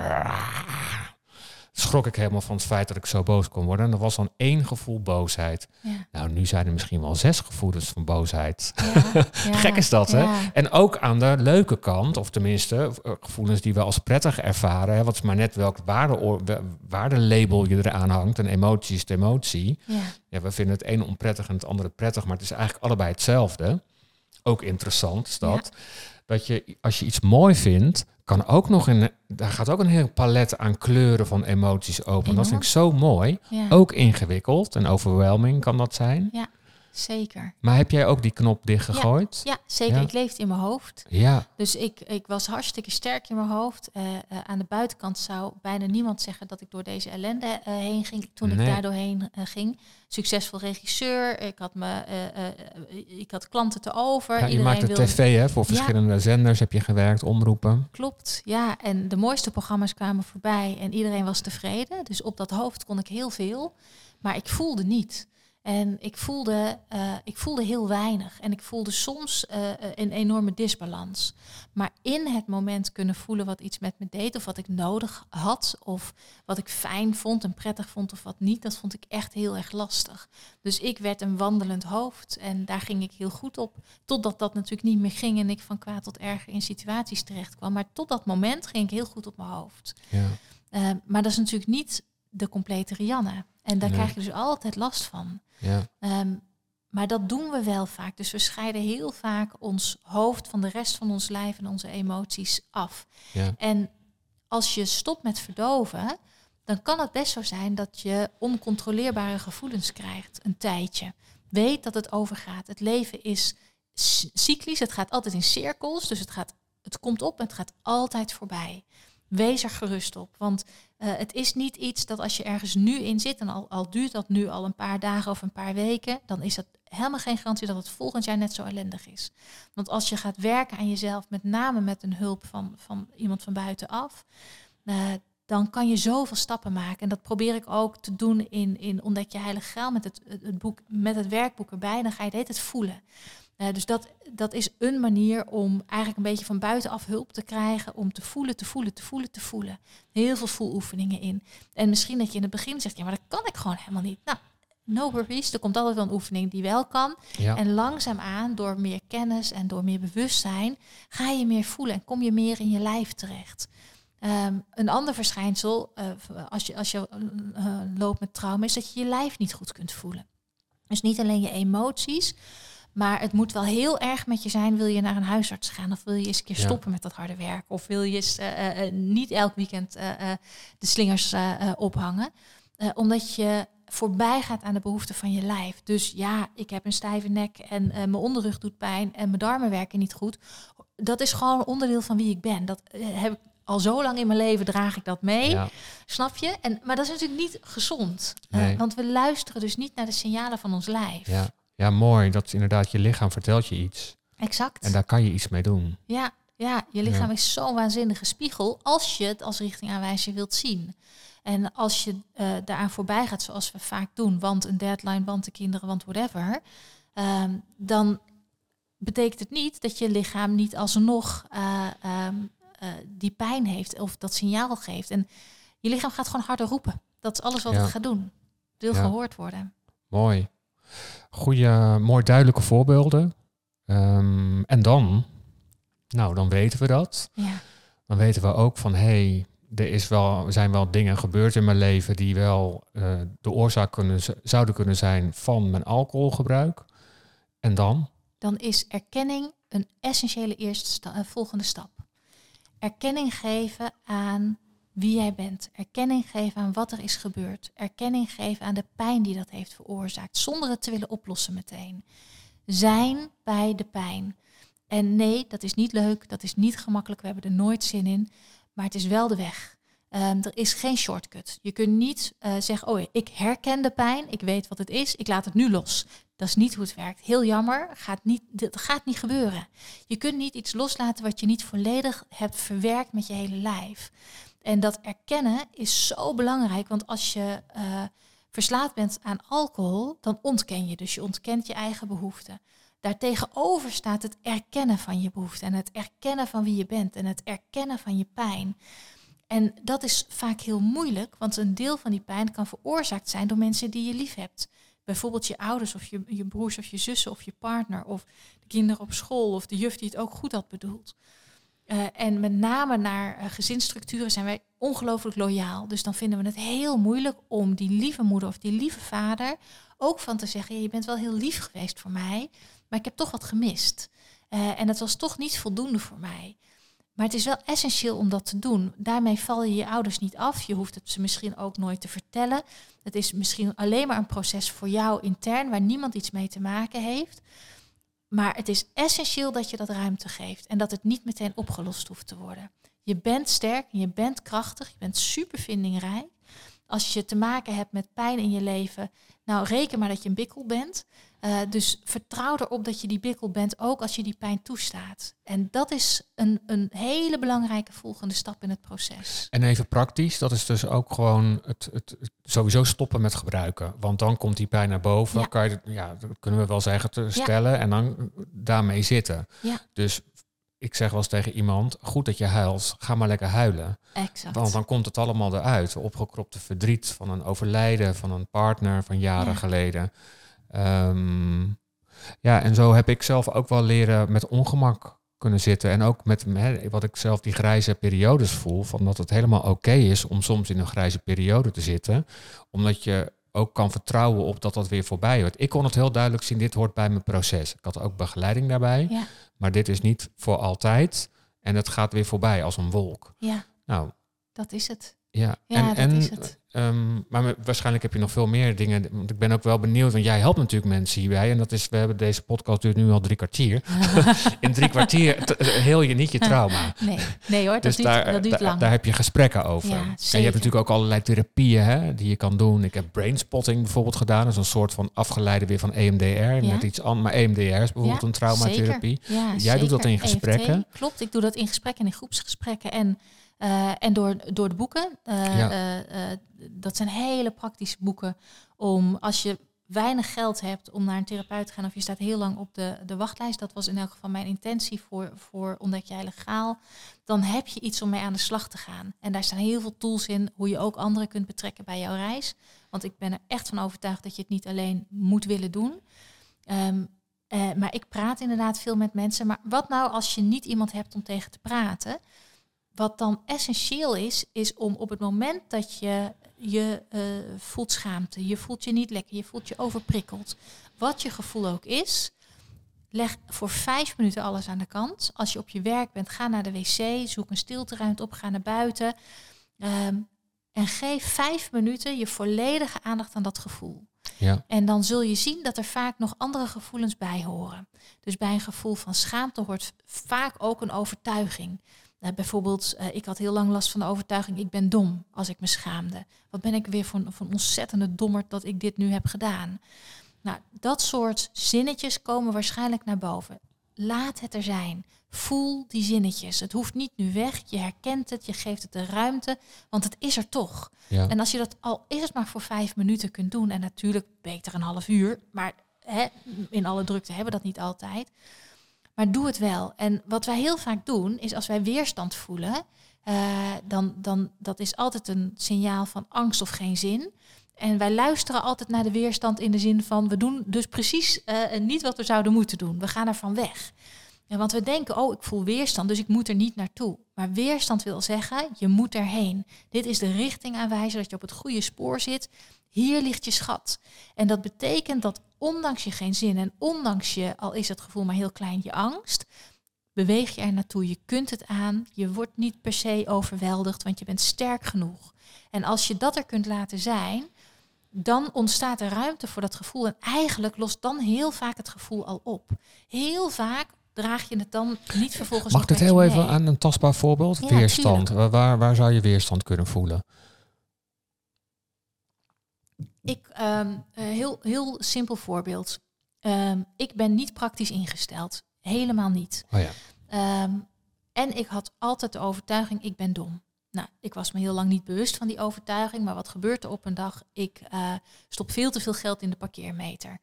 Speaker 1: Schrok ik helemaal van het feit dat ik zo boos kon worden. En dat was dan één gevoel boosheid.
Speaker 2: Ja.
Speaker 1: Nou, nu zijn er misschien wel zes gevoelens van boosheid.
Speaker 2: Ja, (laughs) ja,
Speaker 1: Gek is dat, hè? En ook aan de leuke kant, of tenminste eh, gevoelens die we als prettig ervaren. Hè, wat is maar net welk waarde, waardelabel je eraan hangt. Een emotie is de emotie.
Speaker 2: Ja.
Speaker 1: Ja, we vinden het ene onprettig en het andere prettig, maar het is eigenlijk allebei hetzelfde. Ook interessant is dat. Dat je, als je iets mooi vindt, kan ook nog in, daar gaat ook een heel palet aan kleuren van emoties open. Dat vind ik zo mooi.
Speaker 2: Ja,
Speaker 1: Ook ingewikkeld en overwhelming kan dat zijn.
Speaker 2: Zeker.
Speaker 1: Maar heb jij ook die knop dichtgegooid?
Speaker 2: Ja, zeker.
Speaker 1: Ja.
Speaker 2: Ik leefde in mijn hoofd.
Speaker 1: Ja,
Speaker 2: Dus ik, ik was hartstikke sterk in mijn hoofd. Eh, eh, aan de buitenkant zou bijna niemand zeggen dat ik door deze ellende eh, heen ging toen
Speaker 1: Nee.
Speaker 2: ik daar doorheen ging. Succesvol regisseur. Ik had, me, ik had klanten te over.
Speaker 1: ja je
Speaker 2: Iedereen
Speaker 1: maakte
Speaker 2: wilde-
Speaker 1: tv hè, voor verschillende zenders, heb je gewerkt, omroepen.
Speaker 2: Klopt, ja. En de mooiste programma's kwamen voorbij en iedereen was tevreden. Dus op dat hoofd kon ik heel veel, maar ik voelde niet. En ik voelde, eh, ik voelde heel weinig. En ik voelde soms eh, eh, een enorme disbalans. Maar in het moment kunnen voelen wat iets met me deed, of wat ik nodig had, of wat ik fijn vond en prettig vond, of wat niet, dat vond ik echt heel erg lastig. Dus ik werd een wandelend hoofd en daar ging ik heel goed op. Totdat dat natuurlijk niet meer ging en ik van kwaad tot erger in situaties terecht kwam. Maar tot dat moment ging ik heel goed op mijn hoofd.
Speaker 1: Ja.
Speaker 2: Maar dat is natuurlijk niet de complete Rianne. En daar
Speaker 1: Nee.
Speaker 2: krijg je dus altijd last van.
Speaker 1: Ja.
Speaker 2: Ehm, maar dat doen we wel vaak. Dus we scheiden heel vaak ons hoofd van de rest van ons lijf en onze emoties af.
Speaker 1: Ja.
Speaker 2: En als je stopt met verdoven, dan kan het best zo zijn dat je oncontroleerbare gevoelens krijgt een tijdje. Weet dat het overgaat. Het leven is cyclisch, het gaat altijd in cirkels, dus het, gaat, het komt op en het gaat altijd voorbij. Wees er gerust op, want eh, het is niet iets dat als je ergens nu in zit, en al, al duurt dat nu al een paar dagen of een paar weken, dan is dat helemaal geen garantie dat het volgend jaar net zo ellendig is. Want als je gaat werken aan jezelf, met name met een hulp van, van iemand van buitenaf, eh, dan kan je zoveel stappen maken. En dat probeer ik ook te doen in, in Ontdek je Heilige Graal met het, het, boek, met het werkboek erbij. Dan ga je het voelen. Eh, dus dat, dat is een manier om eigenlijk een beetje van buitenaf hulp te krijgen. Om te voelen, te voelen, te voelen, te voelen. Heel veel voeloefeningen in. En misschien dat je in het begin zegt, ja, maar dat kan ik gewoon helemaal niet. Nou, no worries. Er komt altijd wel een oefening die wel kan.
Speaker 1: Ja.
Speaker 2: En langzaamaan, door meer kennis en door meer bewustzijn, ga je meer voelen en kom je meer in je lijf terecht. Ehm, een ander verschijnsel, eh, als je, als je eh, loopt met trauma, is dat je je lijf niet goed kunt voelen. Dus niet alleen je emoties, maar het moet wel heel erg met je zijn. Wil je naar een huisarts gaan of wil je eens een keer
Speaker 1: Ja.
Speaker 2: stoppen met dat harde werk? Of wil je eens, eh, eh, eh, niet elk weekend de slingers ophangen? Omdat je voorbij gaat aan de behoeften van je lijf. Dus ja, ik heb een stijve nek en mijn onderrug doet pijn en mijn darmen werken niet goed. Dat is gewoon onderdeel van wie ik ben. Dat heb ik al zo lang in mijn leven draag ik dat mee.
Speaker 1: Ja.
Speaker 2: Snap je? En, maar dat is natuurlijk niet gezond.
Speaker 1: Nee.
Speaker 2: want we luisteren dus niet naar de signalen van ons lijf.
Speaker 1: Ja. Ja, mooi. Dat is inderdaad, je lichaam vertelt je iets.
Speaker 2: Exact.
Speaker 1: En daar kan je iets mee doen.
Speaker 2: Ja, ja, je lichaam
Speaker 1: Ja.
Speaker 2: is zo'n waanzinnige spiegel als je het als richtingaanwijzer wilt zien. En als je eh daaraan voorbij gaat, zoals we vaak doen, want een deadline, want de kinderen, want whatever, ehm, dan betekent het niet dat je lichaam niet alsnog eh, die pijn heeft of dat signaal geeft. En je lichaam gaat gewoon harder roepen. Dat is alles wat
Speaker 1: Ja.
Speaker 2: het gaat doen. Wil
Speaker 1: Ja.
Speaker 2: gehoord worden.
Speaker 1: Mooi. Goeie, mooi duidelijke voorbeelden. Ehm, en dan, nou, dan weten we dat.
Speaker 2: Ja,
Speaker 1: Dan weten we ook van, hé, hey, er is wel, er zijn wel dingen gebeurd in mijn leven die wel eh, de oorzaak kunnen, zouden kunnen zijn van mijn alcoholgebruik. En dan?
Speaker 2: dan is erkenning een essentiële eerste sta- eh, volgende stap. Erkenning geven aan wie jij bent. Erkenning geven aan wat er is gebeurd. Erkenning geven aan de pijn die dat heeft veroorzaakt, zonder het te willen oplossen meteen. Zijn bij de pijn. En nee, dat is niet leuk, dat is niet gemakkelijk, we hebben er nooit zin in, maar het is wel de weg. Ehm, er is geen shortcut. Je kunt niet uh, zeggen, oh ik herken de pijn, ik weet wat het is, ik laat het nu los. Dat is niet hoe het werkt. Heel jammer, gaat niet, dat gaat niet gebeuren. Je kunt niet iets loslaten wat je niet volledig hebt verwerkt met je hele lijf. En dat erkennen is zo belangrijk, want als je uh, verslaafd bent aan alcohol, dan ontken je. Dus je ontkent je eigen behoeften. Daartegenover staat het erkennen van je behoeften en het erkennen van wie je bent en het erkennen van je pijn. En dat is vaak heel moeilijk, want een deel van die pijn kan veroorzaakt zijn door mensen die je lief hebt. Bijvoorbeeld je ouders of je, je broers of je zussen of je partner of de kinderen op school of de juf die het ook goed had bedoeld. Uh, en met name naar uh, gezinsstructuren zijn wij ongelooflijk loyaal. Dus dan vinden we het heel moeilijk om die lieve moeder of die lieve vader ook van te zeggen: je bent wel heel lief geweest voor mij, maar ik heb toch wat gemist. Uh, en het was toch niet voldoende voor mij. Maar het is wel essentieel om dat te doen. Daarmee val je je ouders niet af. Je hoeft het ze misschien ook nooit te vertellen. Het is misschien alleen maar een proces voor jou intern, waar niemand iets mee te maken heeft. Maar het is essentieel dat je dat ruimte geeft en dat het niet meteen opgelost hoeft te worden. Je bent sterk, je bent krachtig, je bent super vindingrijk. Als je te maken hebt met pijn in je leven, nou reken maar dat je een bikkel bent. Uh, dus vertrouw erop dat je die bikkel bent, ook als je die pijn toestaat. En dat is een, een hele belangrijke volgende stap in het proces.
Speaker 1: En even praktisch, dat is dus ook gewoon het, het, sowieso stoppen met gebruiken. Want dan komt die pijn naar boven, ja. kan je, ja, dat kunnen we wel zeggen, te stellen ja. en dan daarmee zitten.
Speaker 2: Ja.
Speaker 1: Dus ik zeg wel eens tegen iemand, goed dat je huilt, ga maar lekker huilen.
Speaker 2: Exact.
Speaker 1: Want dan komt het allemaal eruit. Opgekropte verdriet van een overlijden van een partner van jaren geleden. Um, ja, en zo heb ik zelf ook wel leren met ongemak kunnen zitten. En ook met hè, wat ik zelf die grijze periodes voel. Van dat het helemaal oké okay is om soms in een grijze periode te zitten. Omdat je ook kan vertrouwen op dat dat weer voorbij wordt. Ik kon het heel duidelijk zien, dit hoort bij mijn proces. Ik had ook begeleiding daarbij.
Speaker 2: Ja.
Speaker 1: Maar dit is niet voor altijd. En het gaat weer voorbij als een wolk.
Speaker 2: Ja,
Speaker 1: Nou,
Speaker 2: dat is het.
Speaker 1: Ja.
Speaker 2: Ja,
Speaker 1: en,
Speaker 2: dat
Speaker 1: en,
Speaker 2: is het.
Speaker 1: ehm, maar waarscheinlijk heb je nog veel meer dingen. Want ik ben ook wel benieuwd, want jij helpt natuurlijk mensen hierbij. En dat is, we hebben deze podcast duurt nu al drie kwartier. (laughs) In drie kwartier t- heel je niet je trauma.
Speaker 2: Nee, nee hoor, dat,
Speaker 1: Dus
Speaker 2: duurt,
Speaker 1: daar,
Speaker 2: dat duurt lang.
Speaker 1: daar heb je gesprekken over.
Speaker 2: Ja,
Speaker 1: en je hebt
Speaker 2: zeker.
Speaker 1: natuurlijk ook allerlei therapieën hè, die je kan doen. Ik heb brainspotting bijvoorbeeld gedaan. Dat is een soort van afgeleide weer van EMDR. Net iets anders, maar EMDR is bijvoorbeeld
Speaker 2: Ja,
Speaker 1: een traumatherapie.
Speaker 2: Zeker. Ja,
Speaker 1: Jij doet dat
Speaker 2: zeker.
Speaker 1: in gesprekken?
Speaker 2: EFT, klopt, ik doe dat in gesprekken en in groepsgesprekken en, eh, en door, door de boeken. Eh,
Speaker 1: Ja.
Speaker 2: eh, dat zijn hele praktische boeken om als je weinig geld hebt om naar een therapeut te gaan of je staat heel lang op de, de wachtlijst. Dat was in elk geval mijn intentie voor, voor Ontdek jij legaal. Dan heb je iets om mee aan de slag te gaan. En daar staan heel veel tools in hoe je ook anderen kunt betrekken bij jouw reis. Want ik ben er echt van overtuigd dat je het niet alleen moet willen doen. Ehm, eh, maar ik praat inderdaad veel met mensen. Maar wat nou als je niet iemand hebt om tegen te praten? Wat dan essentieel is, is om op het moment dat je je eh, voelt schaamte, je voelt je niet lekker, je voelt je overprikkeld, wat je gevoel ook is, leg voor vijf minuten alles aan de kant. Als je op je werk bent, ga naar de wc, zoek een stilteruimte op, ga naar buiten. ehm, en geef vijf minuten je volledige aandacht aan dat gevoel.
Speaker 1: Ja.
Speaker 2: En dan zul je zien dat er vaak nog andere gevoelens bij horen. Dus bij een gevoel van schaamte hoort vaak ook een overtuiging. Eh, bijvoorbeeld, eh, ik had heel lang last van de overtuiging, ik ben dom als ik me schaamde. Wat ben ik weer voor, voor een ontzettende dommerd dat ik dit nu heb gedaan. Nou, dat soort zinnetjes komen waarschijnlijk naar boven. Laat het er zijn. Voel die zinnetjes. Het hoeft niet nu weg. Je herkent het, je geeft het de ruimte, want het is er toch.
Speaker 1: Ja.
Speaker 2: En als je dat al is het maar voor vijf minuten kunt doen, en natuurlijk beter een half uur, maar hè, in alle drukte hebben we dat niet altijd. Maar doe het wel. En wat wij heel vaak doen, is als wij weerstand voelen, eh, dan, dan dat is altijd een signaal van angst of geen zin. En wij luisteren altijd naar de weerstand in de zin van we doen dus precies eh, niet wat we zouden moeten doen. We gaan ervan weg. Ja, want we denken, oh, ik voel weerstand, dus ik moet er niet naartoe. Maar weerstand wil zeggen, je moet erheen. Dit is de richting aanwijzen dat je op het goede spoor zit. Hier ligt je schat. En dat betekent dat ondanks je geen zin en ondanks je, al is het gevoel maar heel klein, je angst, beweeg je er naartoe. Je kunt het aan. Je wordt niet per se overweldigd, want je bent sterk genoeg. En als je dat er kunt laten zijn, dan ontstaat er ruimte voor dat gevoel. En eigenlijk lost dan heel vaak het gevoel al op. Heel vaak draag je het dan niet vervolgens
Speaker 1: Mag ik dit heel even aan een tastbaar voorbeeld?
Speaker 2: Ja,
Speaker 1: weerstand. Waar, waar zou je weerstand kunnen voelen?
Speaker 2: Ik, eh, heel, heel simpel voorbeeld. Ehm, ik ben niet praktisch ingesteld. Helemaal niet.
Speaker 1: Oh ja.
Speaker 2: Ehm, en ik had altijd de overtuiging, ik ben dom. Nou, ik was me heel lang niet bewust van die overtuiging. Maar wat gebeurt er op een dag? Ik eh, stop veel te veel geld in de parkeermeter.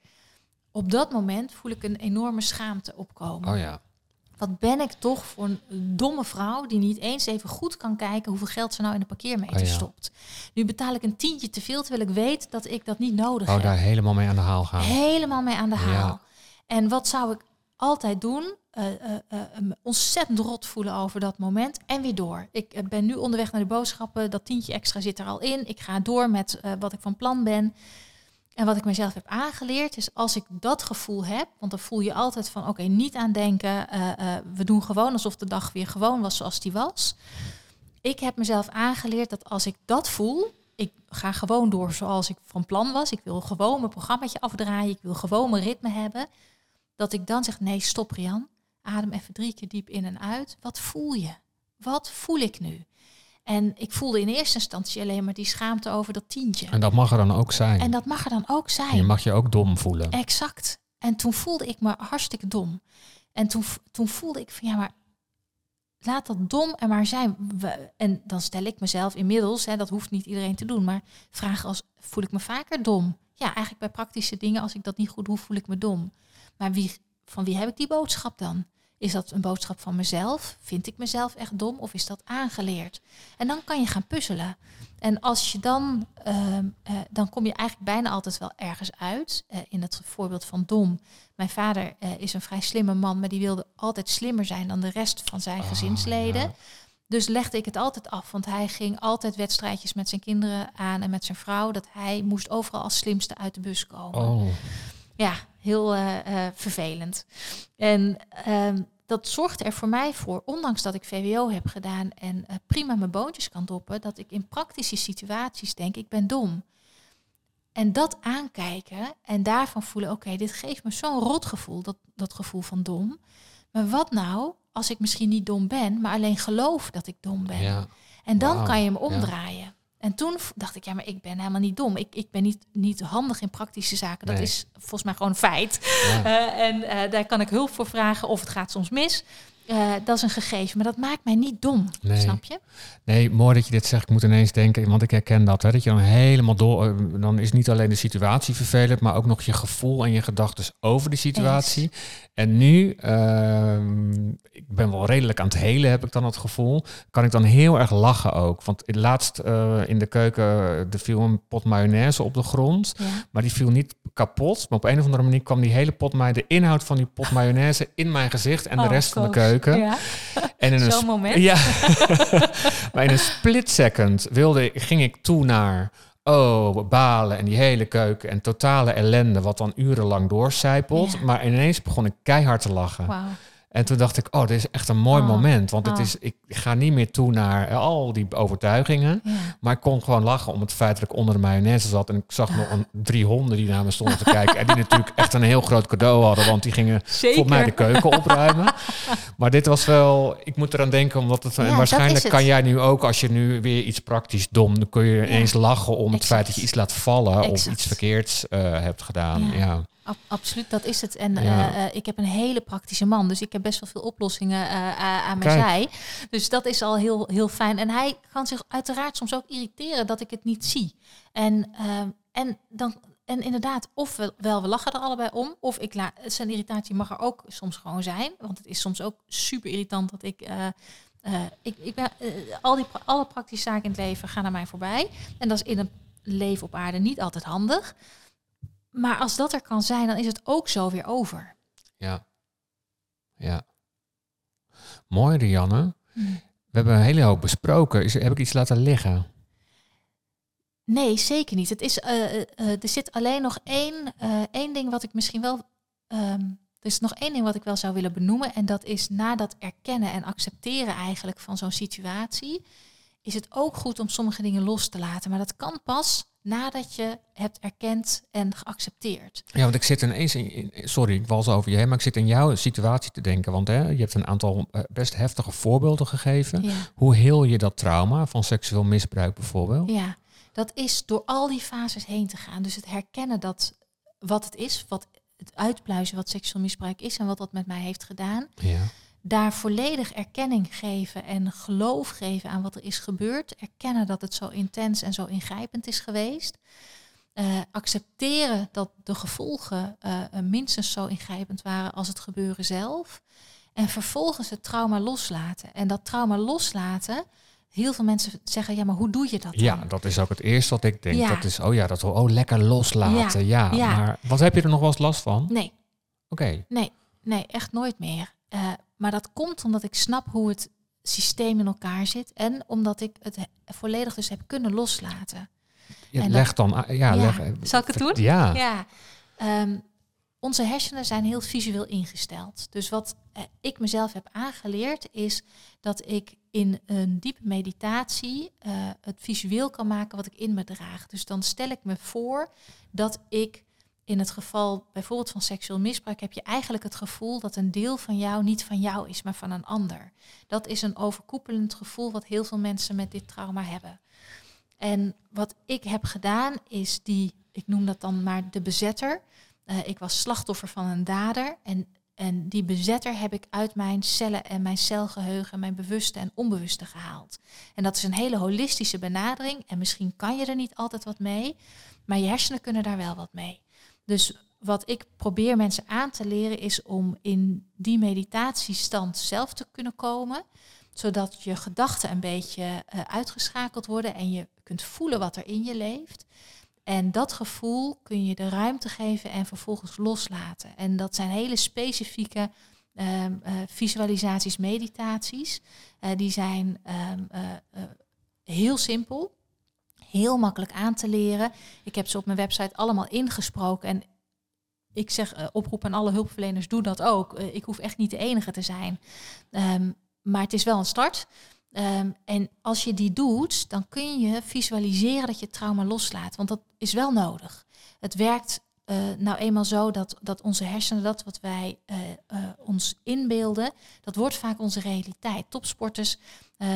Speaker 2: Op dat moment voel ik een enorme schaamte opkomen.
Speaker 1: Oh ja.
Speaker 2: Wat ben ik toch voor een domme vrouw die niet eens even goed kan kijken hoeveel geld ze nou in de parkeermeter
Speaker 1: Oh ja.
Speaker 2: stopt. Nu betaal ik een tientje te veel terwijl ik weet dat ik dat niet nodig
Speaker 1: Oh,
Speaker 2: heb.
Speaker 1: daar helemaal mee aan de haal gaan.
Speaker 2: Helemaal mee aan de haal.
Speaker 1: Ja.
Speaker 2: En wat zou ik altijd doen? Me ontzettend rot voelen over dat moment en weer door. Ik ben nu onderweg naar de boodschappen. Dat tientje extra zit er al in. Ik ga door met wat ik van plan ben. En wat ik mezelf heb aangeleerd is als ik dat gevoel heb, want dan voel je altijd van oké, niet aan denken. eh, eh, we doen gewoon alsof de dag weer gewoon was zoals die was. Ik heb mezelf aangeleerd dat als ik dat voel, ik ga gewoon door zoals ik van plan was. Ik wil gewoon mijn programmaatje afdraaien. Ik wil gewoon mijn ritme hebben. Dat ik dan zeg, nee, stop Rian. Adem even drie keer diep in en uit. Wat voel je? Wat voel ik nu? En ik voelde in eerste instantie alleen maar die schaamte over dat tientje.
Speaker 1: En dat mag er dan ook zijn.
Speaker 2: En dat mag er dan ook
Speaker 1: En je
Speaker 2: zijn.
Speaker 1: mag je ook dom voelen.
Speaker 2: Exact. En toen voelde ik me hartstikke dom. En toen, toen voelde ik van ja, maar laat dat dom er maar zijn. En dan stel ik mezelf inmiddels, hè, dat hoeft niet iedereen te doen, maar vraag als voel ik me vaker dom? Ja, eigenlijk bij praktische dingen, als ik dat niet goed doe, voel ik me dom. Maar wie, van wie heb ik die boodschap dan? Is dat een boodschap van mezelf? Vind ik mezelf echt dom of is dat aangeleerd? En dan kan je gaan puzzelen. En als je dan, ehm, eh, dan kom je eigenlijk bijna altijd wel ergens uit. Eh, in het voorbeeld van dom. Mijn vader eh, is een vrij slimme man, maar die wilde altijd slimmer zijn dan de rest van zijn
Speaker 1: Ah,
Speaker 2: gezinsleden.
Speaker 1: ja.
Speaker 2: Dus legde ik het altijd af, want hij ging altijd wedstrijdjes met zijn kinderen aan en met zijn vrouw. Dat hij moest overal als slimste uit de bus komen.
Speaker 1: Oh,
Speaker 2: Ja, heel eh, eh, vervelend. En ehm, dat zorgde er voor mij voor, ondanks dat ik VWO heb gedaan en eh, prima mijn boontjes kan doppen, dat ik in praktische situaties denk, ik ben dom. En dat aankijken en daarvan voelen, oké, dit geeft me zo'n rotgevoel, dat, dat gevoel van dom. Maar wat nou als ik misschien niet dom ben, maar alleen geloof dat ik dom ben?
Speaker 1: ja.
Speaker 2: En dan kan je hem
Speaker 1: ja.
Speaker 2: En toen dacht ik, ja, maar ik ben helemaal niet dom. Ik, ik ben niet, niet handig in praktische zaken. Dat
Speaker 1: Nee.
Speaker 2: is volgens mij gewoon een feit.
Speaker 1: ja. (laughs)
Speaker 2: Eh, en eh, daar kan ik hulp voor vragen of het gaat soms mis. Eh, dat is een gegeven, maar dat maakt mij niet dom.
Speaker 1: Nee.
Speaker 2: Snap je?
Speaker 1: Nee, mooi dat je dit zegt. Ik moet ineens denken, want ik herken dat. Hè, dat je dan helemaal door... eh, Dan is niet alleen de situatie vervelend, maar ook nog je gevoel en je gedachten over die situatie. En nu, ehm, ik ben wel redelijk aan het helen, heb ik dan het gevoel. Kan ik dan heel erg lachen ook. Want laatst eh, in de keuken, er viel een pot mayonaise op de grond.
Speaker 2: Ja.
Speaker 1: Maar die viel niet kapot. Maar op een of andere manier kwam die hele pot de inhoud van die pot mayonaise in mijn gezicht en de
Speaker 2: Oh,
Speaker 1: rest van de
Speaker 2: Koos. Ja.
Speaker 1: En in een
Speaker 2: Zo'n moment.
Speaker 1: Ja. (laughs) maar in een split second wilde, ging ik toe naar oh, balen en die hele keuken en totale ellende, wat dan urenlang doorcijpelt.
Speaker 2: Ja.
Speaker 1: Maar ineens begon ik keihard te lachen. En toen dacht ik, oh, dit is echt een mooi
Speaker 2: Oh,
Speaker 1: moment. Want het
Speaker 2: oh.
Speaker 1: is, ik ga niet meer toe naar al die overtuigingen.
Speaker 2: Ja.
Speaker 1: Maar ik kon gewoon lachen om het feit dat ik onder de mayonaise zat. En ik zag nog een, (laughs) drie honden die naar me stonden te kijken. En die natuurlijk echt een heel groot cadeau hadden. Want die gingen
Speaker 2: Zeker.
Speaker 1: voor mij de keuken opruimen. (laughs) Maar dit was wel... Ik moet eraan denken, omdat het...
Speaker 2: Ja,
Speaker 1: en waarschijnlijk
Speaker 2: het.
Speaker 1: kan jij nu ook, als je nu weer iets praktisch dom... dan kun je ineens lachen om het feit dat je iets laat vallen... of iets verkeerds eh, hebt gedaan.
Speaker 2: Ja. Ab- absoluut, dat is het. En
Speaker 1: Ja.
Speaker 2: eh, eh, ik heb een hele praktische man, dus ik heb best wel veel oplossingen eh, aan mijn zij. Dus dat is al heel, heel fijn. En hij kan zich uiteraard soms ook irriteren dat ik het niet zie. En, eh, en, dan, en inderdaad, ofwel wel, we lachen er allebei om, of ik laat zijn irritatie mag er ook soms gewoon zijn. Want het is soms ook super irritant dat ik. ik, ik ben, al die, alle praktische zaken in het leven gaan aan mij voorbij. En dat is in een leven op aarde niet altijd handig. Maar als dat er kan zijn, dan is het ook zo weer over.
Speaker 1: Ja. Ja. Mooi, Rianne.
Speaker 2: Hmm.
Speaker 1: We hebben een hele hoop besproken. Is, heb ik iets laten liggen?
Speaker 2: Nee, zeker niet. Het is, eh, eh, eh, er zit alleen nog één, één ding wat ik misschien wel. ehm, er is nog één ding wat ik wel zou willen benoemen. En dat is na dat erkennen en accepteren eigenlijk van zo'n situatie. Is het ook goed om sommige dingen los te laten. Maar dat kan pas nadat je hebt erkend en geaccepteerd.
Speaker 1: Ja, want ik zit ineens in, sorry, ik was over je heen, maar ik zit in jouw situatie te denken. Want hè, je hebt een aantal eh, best heftige voorbeelden gegeven.
Speaker 2: Ja.
Speaker 1: Hoe heel je dat trauma van seksueel misbruik bijvoorbeeld?
Speaker 2: Ja, dat is door al die fases heen te gaan. Dus het herkennen dat wat het is, wat het uitpluizen wat seksueel misbruik is en wat dat met mij heeft gedaan.
Speaker 1: Ja.
Speaker 2: Daar volledig erkenning geven en geloof geven aan wat er is gebeurd. Erkennen dat het zo intens en zo ingrijpend is geweest. Eh, accepteren dat de gevolgen eh, minstens zo ingrijpend waren als het gebeuren zelf. En vervolgens het trauma loslaten. En dat trauma loslaten, heel veel mensen zeggen, ja, maar hoe doe je dat dan?
Speaker 1: Ja, dat is ook het eerste wat ik denk.
Speaker 2: Ja.
Speaker 1: Dat is, oh ja, dat oh, lekker loslaten. Ja,
Speaker 2: ja.
Speaker 1: maar wat heb je er nog wel eens last van?
Speaker 2: Nee,
Speaker 1: Oké,
Speaker 2: nee, nee, echt nooit meer. Eh, maar dat komt omdat ik snap hoe het systeem in elkaar zit. En omdat ik het he- volledig dus heb kunnen loslaten.
Speaker 1: ja,
Speaker 2: En
Speaker 1: leg
Speaker 2: dat-
Speaker 1: dan, a- ja,
Speaker 2: Ja.
Speaker 1: leg, eh,
Speaker 2: Zal ik het doen?
Speaker 1: Ja,
Speaker 2: Ja, ehm, onze hersenen zijn heel visueel ingesteld. Dus wat eh, ik mezelf heb aangeleerd is dat ik in een diepe meditatie eh, het visueel kan maken wat ik in me draag. Dus dan stel ik me voor dat ik in het geval bijvoorbeeld van seksueel misbruik heb je eigenlijk het gevoel dat een deel van jou niet van jou is, maar van een ander. Dat is een overkoepelend gevoel wat heel veel mensen met dit trauma hebben. En wat ik heb gedaan is die, ik noem dat dan maar de bezetter. Eh, ik was slachtoffer van een dader en, en die bezetter heb ik uit mijn cellen en mijn celgeheugen, mijn bewuste en onbewuste gehaald. En dat is een hele holistische benadering en misschien kan je er niet altijd wat mee, maar je hersenen kunnen daar wel wat mee. Dus wat ik probeer mensen aan te leren is om in die meditatiestand zelf te kunnen komen, zodat je gedachten een beetje eh, uitgeschakeld worden en je kunt voelen wat er in je leeft. En dat gevoel kun je de ruimte geven en vervolgens loslaten. En dat zijn hele specifieke eh, visualisaties, meditaties. Eh, die zijn ehm, eh, eh, heel simpel, heel makkelijk aan te leren. Ik heb ze op mijn website allemaal ingesproken. En ik zeg eh, oproep aan alle hulpverleners, doe dat ook. Eh, ik hoef echt niet de enige te zijn. Ehm, maar het is wel een start. Ehm, en als je die doet, dan kun je visualiseren dat je trauma loslaat. Want dat is wel nodig. Het werkt eh, nou eenmaal zo dat, dat onze hersenen, dat wat wij ons inbeelden, dat wordt vaak onze realiteit. Topsporters, eh,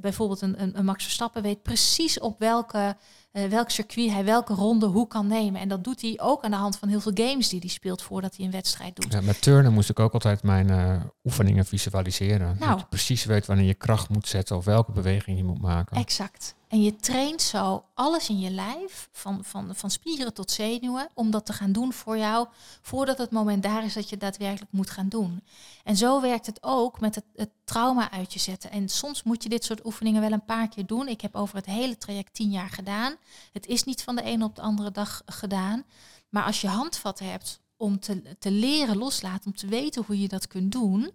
Speaker 2: bijvoorbeeld een, een, een Max Verstappen, weet precies op welke, eh, welk circuit hij welke ronde hoe kan nemen. En dat doet hij ook aan de hand van heel veel games die hij speelt voordat hij een wedstrijd doet.
Speaker 1: Ja, met turnen moest ik ook altijd mijn oefeningen visualiseren.
Speaker 2: Nou.
Speaker 1: Dat je precies weet wanneer je kracht moet zetten of welke beweging je moet maken.
Speaker 2: Exact. En je traint zo alles in je lijf, van, van, van spieren tot zenuwen, om dat te gaan doen voor jou, voordat het moment daar is dat je daadwerkelijk moet gaan doen. En zo werkt het ook met het, trauma uit je zetten. En soms moet je dit soort oefeningen wel een paar keer doen. Ik heb over het hele traject tien jaar gedaan. Het is niet van de ene op de andere dag gedaan. Maar als je handvatten hebt om te, te leren loslaten, om te weten hoe je dat kunt doen,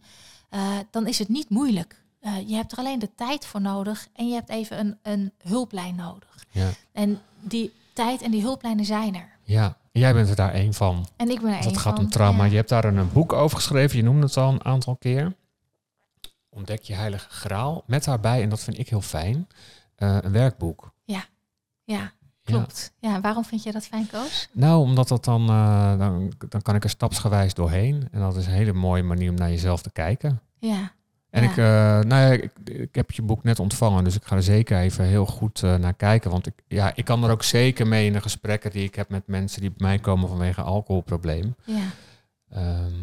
Speaker 2: eh, dan is het niet moeilijk. Eh, je hebt er alleen de tijd voor nodig en je hebt even een, een hulplijn nodig.
Speaker 1: Ja.
Speaker 2: En die tijd en die hulplijnen zijn er.
Speaker 1: ja, jij bent er daar één van.
Speaker 2: En ik ben er één
Speaker 1: het gaat
Speaker 2: van.
Speaker 1: om trauma.
Speaker 2: Ja.
Speaker 1: Je hebt daar een, een boek over geschreven. Je noemde het al een aantal keer. Ontdek je heilige graal. Met daarbij, en dat vind ik heel fijn, eh, een werkboek.
Speaker 2: Ja, klopt. Ja. waarom vind je dat fijn, Koos?
Speaker 1: Nou, omdat dat dan, eh, dan, dan kan ik er stapsgewijs doorheen. En dat is een hele mooie manier om naar jezelf te kijken.
Speaker 2: Ja,
Speaker 1: En
Speaker 2: Ja.
Speaker 1: ik, eh, nou ja, ik, ik heb je boek net ontvangen, dus ik ga er zeker even heel goed eh, naar kijken. Want ik, ja, ik kan er ook zeker mee in de gesprekken die ik heb met mensen die bij mij komen vanwege alcoholprobleem.
Speaker 2: ja,
Speaker 1: Ehm,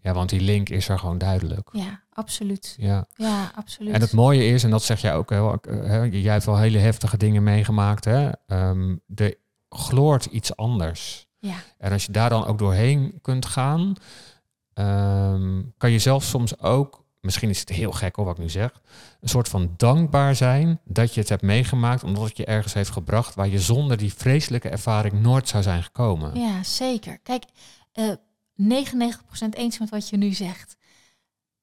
Speaker 1: ja, want die link is er gewoon duidelijk.
Speaker 2: ja, absoluut.
Speaker 1: Ja.
Speaker 2: Ja, absoluut.
Speaker 1: En het mooie is, en dat zeg jij ook heel, eh, hè, jij hebt wel hele heftige dingen meegemaakt, hè? Ehm, er gloort iets anders.
Speaker 2: Ja,
Speaker 1: En als je daar dan ook doorheen kunt gaan, ehm, kan je zelf soms ook, misschien is het heel gek hoor wat ik nu zeg, een soort van dankbaar zijn dat je het hebt meegemaakt, omdat het je ergens heeft gebracht waar je zonder die vreselijke ervaring nooit zou zijn gekomen.
Speaker 2: ja, zeker. Kijk, eh 99% eens met wat je nu zegt.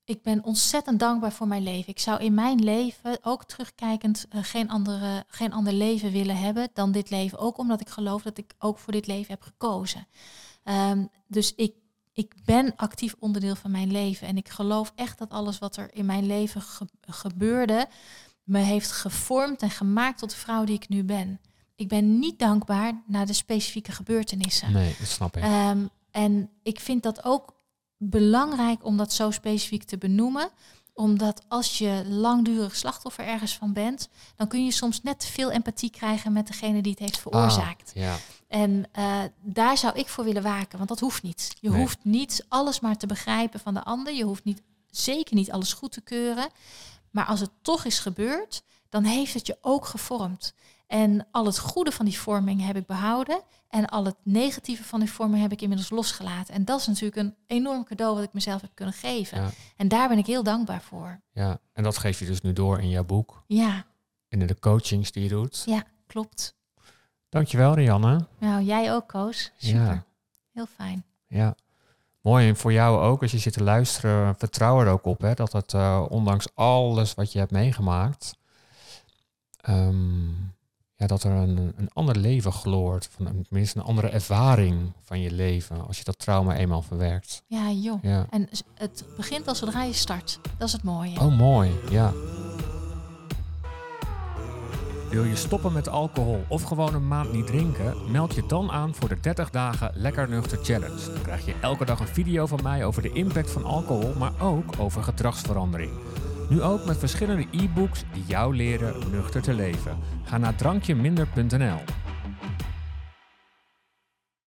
Speaker 2: Ik ben ontzettend dankbaar voor mijn leven. Ik zou in mijn leven, ook terugkijkend, eh, geen, andere, geen ander leven willen hebben dan dit leven. Ook omdat ik geloof dat ik ook voor dit leven heb gekozen. Ehm, dus ik, ik ben actief onderdeel van mijn leven. En ik geloof echt dat alles wat er in mijn leven ge- gebeurde, me heeft gevormd en gemaakt tot de vrouw die ik nu ben. Ik ben niet dankbaar naar de specifieke gebeurtenissen.
Speaker 1: Nee, dat snap ik.
Speaker 2: Ehm, en ik vind dat ook belangrijk om dat zo specifiek te benoemen omdat als je langdurig slachtoffer ergens van bent, dan kun je soms net te veel empathie krijgen met degene die het heeft veroorzaakt.
Speaker 1: Ah, ja.
Speaker 2: En eh, daar zou ik voor willen waken, want dat hoeft niet. Je
Speaker 1: Nee.
Speaker 2: hoeft niet alles maar te begrijpen van de ander. Je hoeft niet, zeker niet alles goed te keuren. Maar als het toch is gebeurd, dan heeft het je ook gevormd. En al het goede van die vorming heb ik behouden. En al het negatieve van die vorming heb ik inmiddels losgelaten. En dat is natuurlijk een enorm cadeau wat ik mezelf heb kunnen geven.
Speaker 1: Ja.
Speaker 2: En daar ben ik heel dankbaar voor.
Speaker 1: ja, en dat geef je dus nu door in jouw boek
Speaker 2: Ja,
Speaker 1: en in de coachings die je doet.
Speaker 2: ja, klopt.
Speaker 1: Dankjewel, Rianne.
Speaker 2: Nou, jij ook, Koos. Super.
Speaker 1: Ja.
Speaker 2: Heel fijn.
Speaker 1: Ja. Mooi, en voor jou ook, als je zit te luisteren, vertrouw er ook op hè, dat het eh, ondanks alles wat je hebt meegemaakt, ehm, ja, dat er een, een ander leven gloort, van een, tenminste een andere ervaring van je leven, als je dat trauma eenmaal verwerkt.
Speaker 2: Ja, joh.
Speaker 1: Ja.
Speaker 2: En het begint al zodra je start. Dat is het mooie.
Speaker 1: Oh, mooi, ja.
Speaker 3: Wil je stoppen met alcohol of gewoon een maand niet drinken? Meld je dan aan voor de 30 dagen Lekker Nuchter Challenge. Dan krijg je elke dag een video van mij over de impact van alcohol, maar ook over gedragsverandering. Nu ook met verschillende e-books die jou leren nuchter te leven. Ga naar drankjeminder.nl.